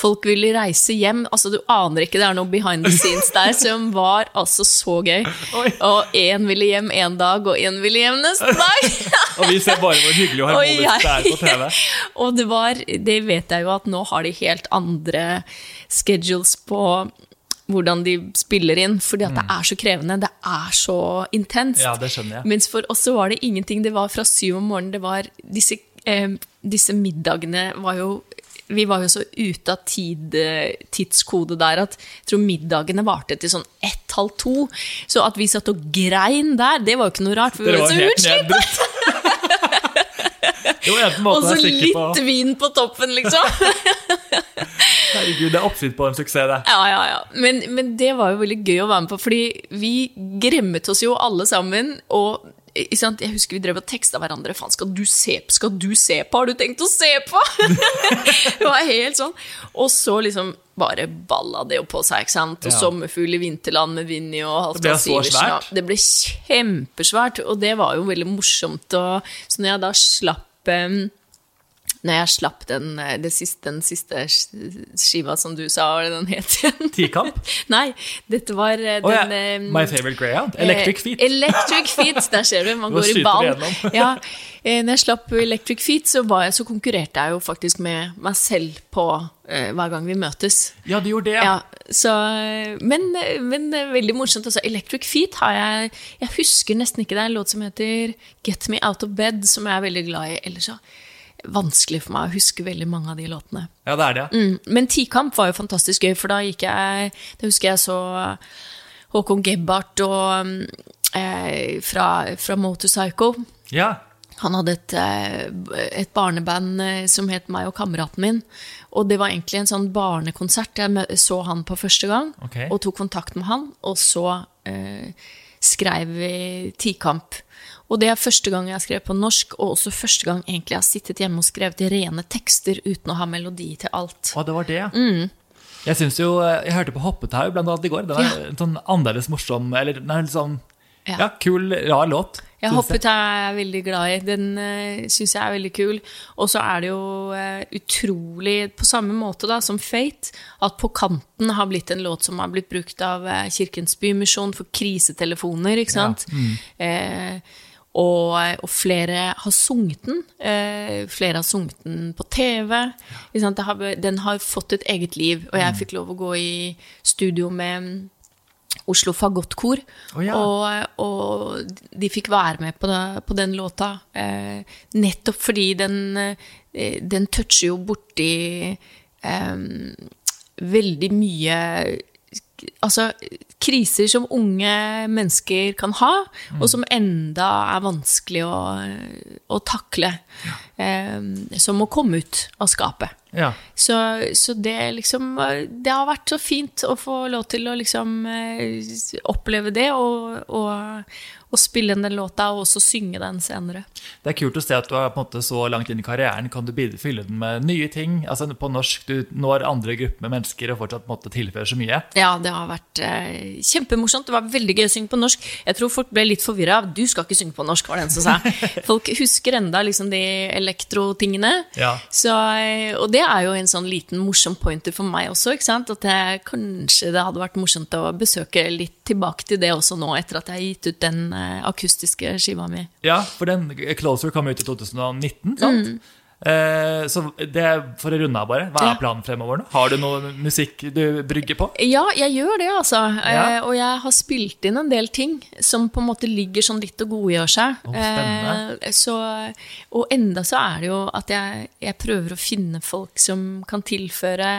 S2: Folk ville reise hjem. altså Du aner ikke, det er noe behind the scenes der som var altså så gøy. Og én ville hjem én dag, og én ville hjem neste dag.
S1: Og vi ser bare hvor hyggelig og
S2: Og
S1: harmonisk det er på TV.
S2: og det var Det vet jeg jo at nå har de helt andre schedules på hvordan de spiller inn, fordi at det er så krevende. Det er så intenst.
S1: Mm. Ja, det skjønner jeg.
S2: Mens for oss så var det ingenting. Det var fra syv om morgenen. Det var disse, eh, disse middagene var jo vi var jo så ute av tid, tidskode der at jeg tror middagene varte til sånn ett-halv to. Så at vi satt og grein der, det var jo ikke noe rart. For vi var
S1: var
S2: så
S1: helt
S2: utslitt.
S1: Det var eneste
S2: Og så
S1: litt på
S2: vin på toppen, liksom.
S1: Herregud, det er oppskrift på en suksess, det.
S2: Ja, ja, ja. Men, men det var jo veldig gøy å være med på, fordi vi gremmet oss jo alle sammen. Og? Jeg husker vi drev og teksta hverandre. Faen, skal du se på? Skal du se på? Har du tenkt å se på? det var helt sånn. Og så liksom bare balla det jo på seg, ikke sant. Og
S1: Ja.
S2: 'Sommerfugl i vinterland' med Vinni og Halvdan Sivertsen. Det ble kjempesvært, og det var jo veldig morsomt. Og, så når jeg da slapp em, når jeg slapp den, eh, det siste, den siste skiva som du sa, hva den het igjen?
S1: Tikamp?
S2: Nei, dette var eh,
S1: ja.
S2: den eh,
S1: My favorite greyhound? Electric Feet.
S2: Electric Feet, der ser du, man går i ball. ja, når jeg slapp Electric Feet, så, jeg, så konkurrerte jeg jo faktisk med meg selv på hver gang vi møtes.
S1: Ja, du gjorde det, ja.
S2: Ja, så, men, men veldig morsomt. Altså, Electric Feet har jeg Jeg husker nesten ikke det. er en låt som heter Get Me Out of Bed, som jeg er veldig glad i. Ellers så vanskelig for meg å huske veldig mange av de låtene.
S1: Ja, det er det.
S2: Mm. Men Tikamp var jo fantastisk gøy, for da gikk jeg Da husker jeg så Håkon Gebhardt og eh, fra, fra Motorpsycho.
S1: Ja.
S2: Han hadde et, eh, et barneband eh, som het Meg og kameraten min. Og det var egentlig en sånn barnekonsert. Jeg så han på første gang
S1: okay.
S2: og tok kontakt med han. Og så eh, skrev vi Tikamp. Og det er første gang jeg har skrevet på norsk, og også første gang egentlig jeg har sittet hjemme og skrevet rene tekster uten å ha melodi til alt.
S1: Å, det var det, ja. Jeg synes jo, eh, jeg hørte på Hoppetau blant annet i går. Den er
S2: Ja.
S1: en sånn annerledes morsom, eller den er litt sånn
S2: Ja.
S1: ja. kul, rar låt. Ja,
S2: Hoppetau er jeg veldig glad i. Den uh, syns jeg er veldig kul. Og så er det jo uh, utrolig, på samme måte da, som Fate, at På kanten har blitt en låt som har blitt brukt av uh, Kirkens Bymisjon for krisetelefoner, ikke sant? Eh, og, og flere har sunget den. Eh, flere har sunget den på TV. Ja. Har, den har fått et eget liv. Og jeg fikk lov å gå i studio med Oslo Fagottkor.
S1: Oh, ja.
S2: og, og de fikk være med på, det, på den låta. Eh, nettopp fordi den, eh, den toucher jo borti eh, veldig mye Altså kriser som unge mennesker kan ha, og som enda er vanskelig å, å takle. Eh, som å komme ut av skapet.
S1: Ja.
S2: Så, så det liksom Det har vært så fint å få lov til å liksom eh, oppleve det, og, og, og spille den låta, og også synge den senere.
S1: Det er kult å se at du er på en måte så langt inn i karrieren. Kan du fylle den med nye ting? Altså På norsk du når andre grupper med mennesker og fortsatt på en måte tilfører så mye.
S2: Ja, det har vært eh, kjempemorsomt. Det var veldig gøy å synge på norsk. Jeg tror folk ble litt forvirra. Du skal ikke synge på norsk, var det en som sa. Folk husker enda liksom de elektrotingene.
S1: Ja.
S2: Så, eh, og det er jo en sånn liten morsom pointer for meg også. ikke sant? At jeg, kanskje det hadde vært morsomt å besøke litt tilbake til det også nå, etter at jeg har gitt ut den akustiske skiva mi.
S1: Ja, for den Closer kom ut i 2019, sant?
S2: Mm.
S1: Eh, så det for å runde av, bare. Hva er planen fremover nå? Har du noe musikk du brygger på?
S2: Ja, jeg gjør det, altså.
S1: Ja.
S2: Eh, og jeg har spilt inn en del ting som på en måte ligger sånn litt og godgjør seg.
S1: Oh.
S2: Eh, så, og enda så er det jo at jeg, jeg prøver å finne folk som kan tilføre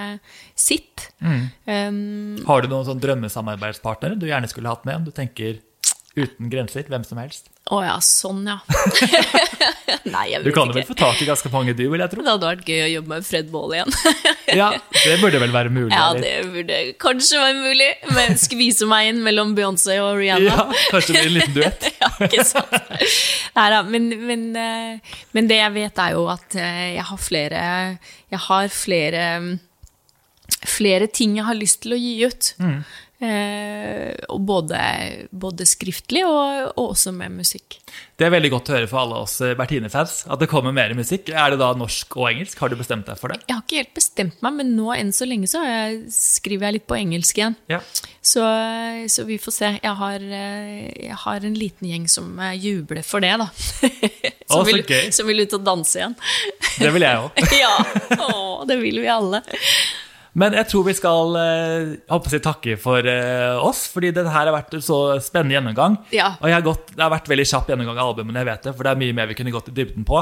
S2: sitt.
S1: Mm.
S2: Um,
S1: Har du noen sånn drømmesamarbeidspartnere du gjerne skulle hatt med? Om du tenker uten grenser, hvem som helst?
S2: Å ja, sånn, ja. Nei, jeg
S1: Du
S2: vet
S1: kan jo
S2: ikke.
S1: vel få tak i ganske mange, du, vil jeg tro?
S2: Det hadde vært gøy å jobbe med Fred Baal igjen.
S1: Ja, det burde vel være mulig?
S2: ja,
S1: eller?
S2: det burde kanskje være mulig. Men skvise meg inn mellom Beyoncé og Rihanna.
S1: Ja, kanskje det blir en liten duett?
S2: ja, ikke sant? Neida, men, men, eh, men det jeg vet, er jo at eh, jeg har flere Jeg har flere Flere ting jeg har lyst til å gi ut. Og både, både skriftlig og, og også med musikk.
S1: Det er veldig godt å høre for alle oss eh, Bertine-fans at det kommer mer musikk. Er det da norsk og engelsk? Har du bestemt deg for det?
S2: Jeg har ikke helt bestemt meg, men nå enn så lenge så jeg, skriver jeg litt på engelsk igjen.
S1: Ja.
S2: Så, så vi får se. Jeg har, eh, jeg har en liten gjeng som eh, jubler for det, da. Som,
S1: å,
S2: vil, som vil ut og danse igjen.
S1: Det vil jeg òg.
S2: ja, å, det vil vi alle.
S1: Men jeg tror vi skal eh, si, takke for eh, oss, fordi det her har vært en så spennende gjennomgang.
S2: Ja.
S1: Og jeg har gått, det har vært veldig kjapp gjennomgang av albumene, jeg vet det, for det er mye mer vi kunne gått i dybden på.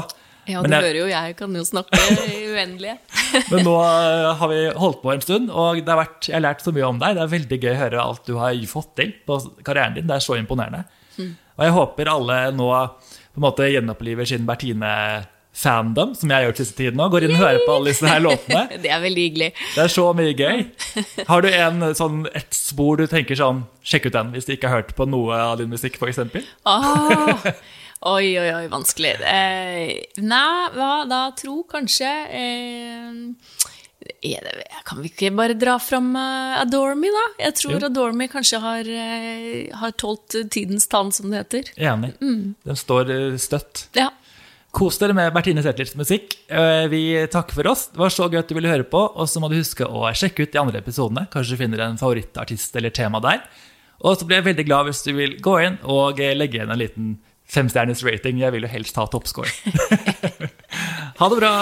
S2: Ja, du
S1: jeg-
S2: hører jo, jeg kan jo snakke i uendelige.
S1: Men nå eh, har vi holdt på en stund, og det har vært, jeg har lært så mye om deg. Det er veldig gøy å høre alt du har fått til på karrieren din. Det er så imponerende. Og jeg håper alle nå på en måte gjenoppliver sin Bertine-fandom, som jeg har gjort siste tiden nå. Går inn og hører på alle disse her låtene.
S2: Det er veldig hyggelig.
S1: Det er så mye gøy. Har du en, sånn, et spor du tenker sånn Sjekk ut den hvis du ikke har hørt på noe av din musikk, f.eks.?
S2: Ah, oi, oi, oi, vanskelig. Eh, nei, hva da? Tro kanskje eh, det, Kan vi ikke bare dra fram uh, Adore Me, da? Jeg tror
S1: Jo.
S2: Adore Me kanskje har, uh, har tålt tidens tann, som det heter.
S1: Enig. Den står eh, støtt.
S2: Ja.
S1: Kos dere med Bertine Zetlers musikk. Eh, Vi takker for oss. Det var så gøy at du ville høre på. Og så må du huske å sjekke ut de andre episodene. Kanskje du finner en favorittartist eller tema der. Og så blir jeg veldig glad hvis du vil gå inn og eh, legge igjen en liten femstjerners rating. Jeg vil jo helst ha toppscore. ha det bra!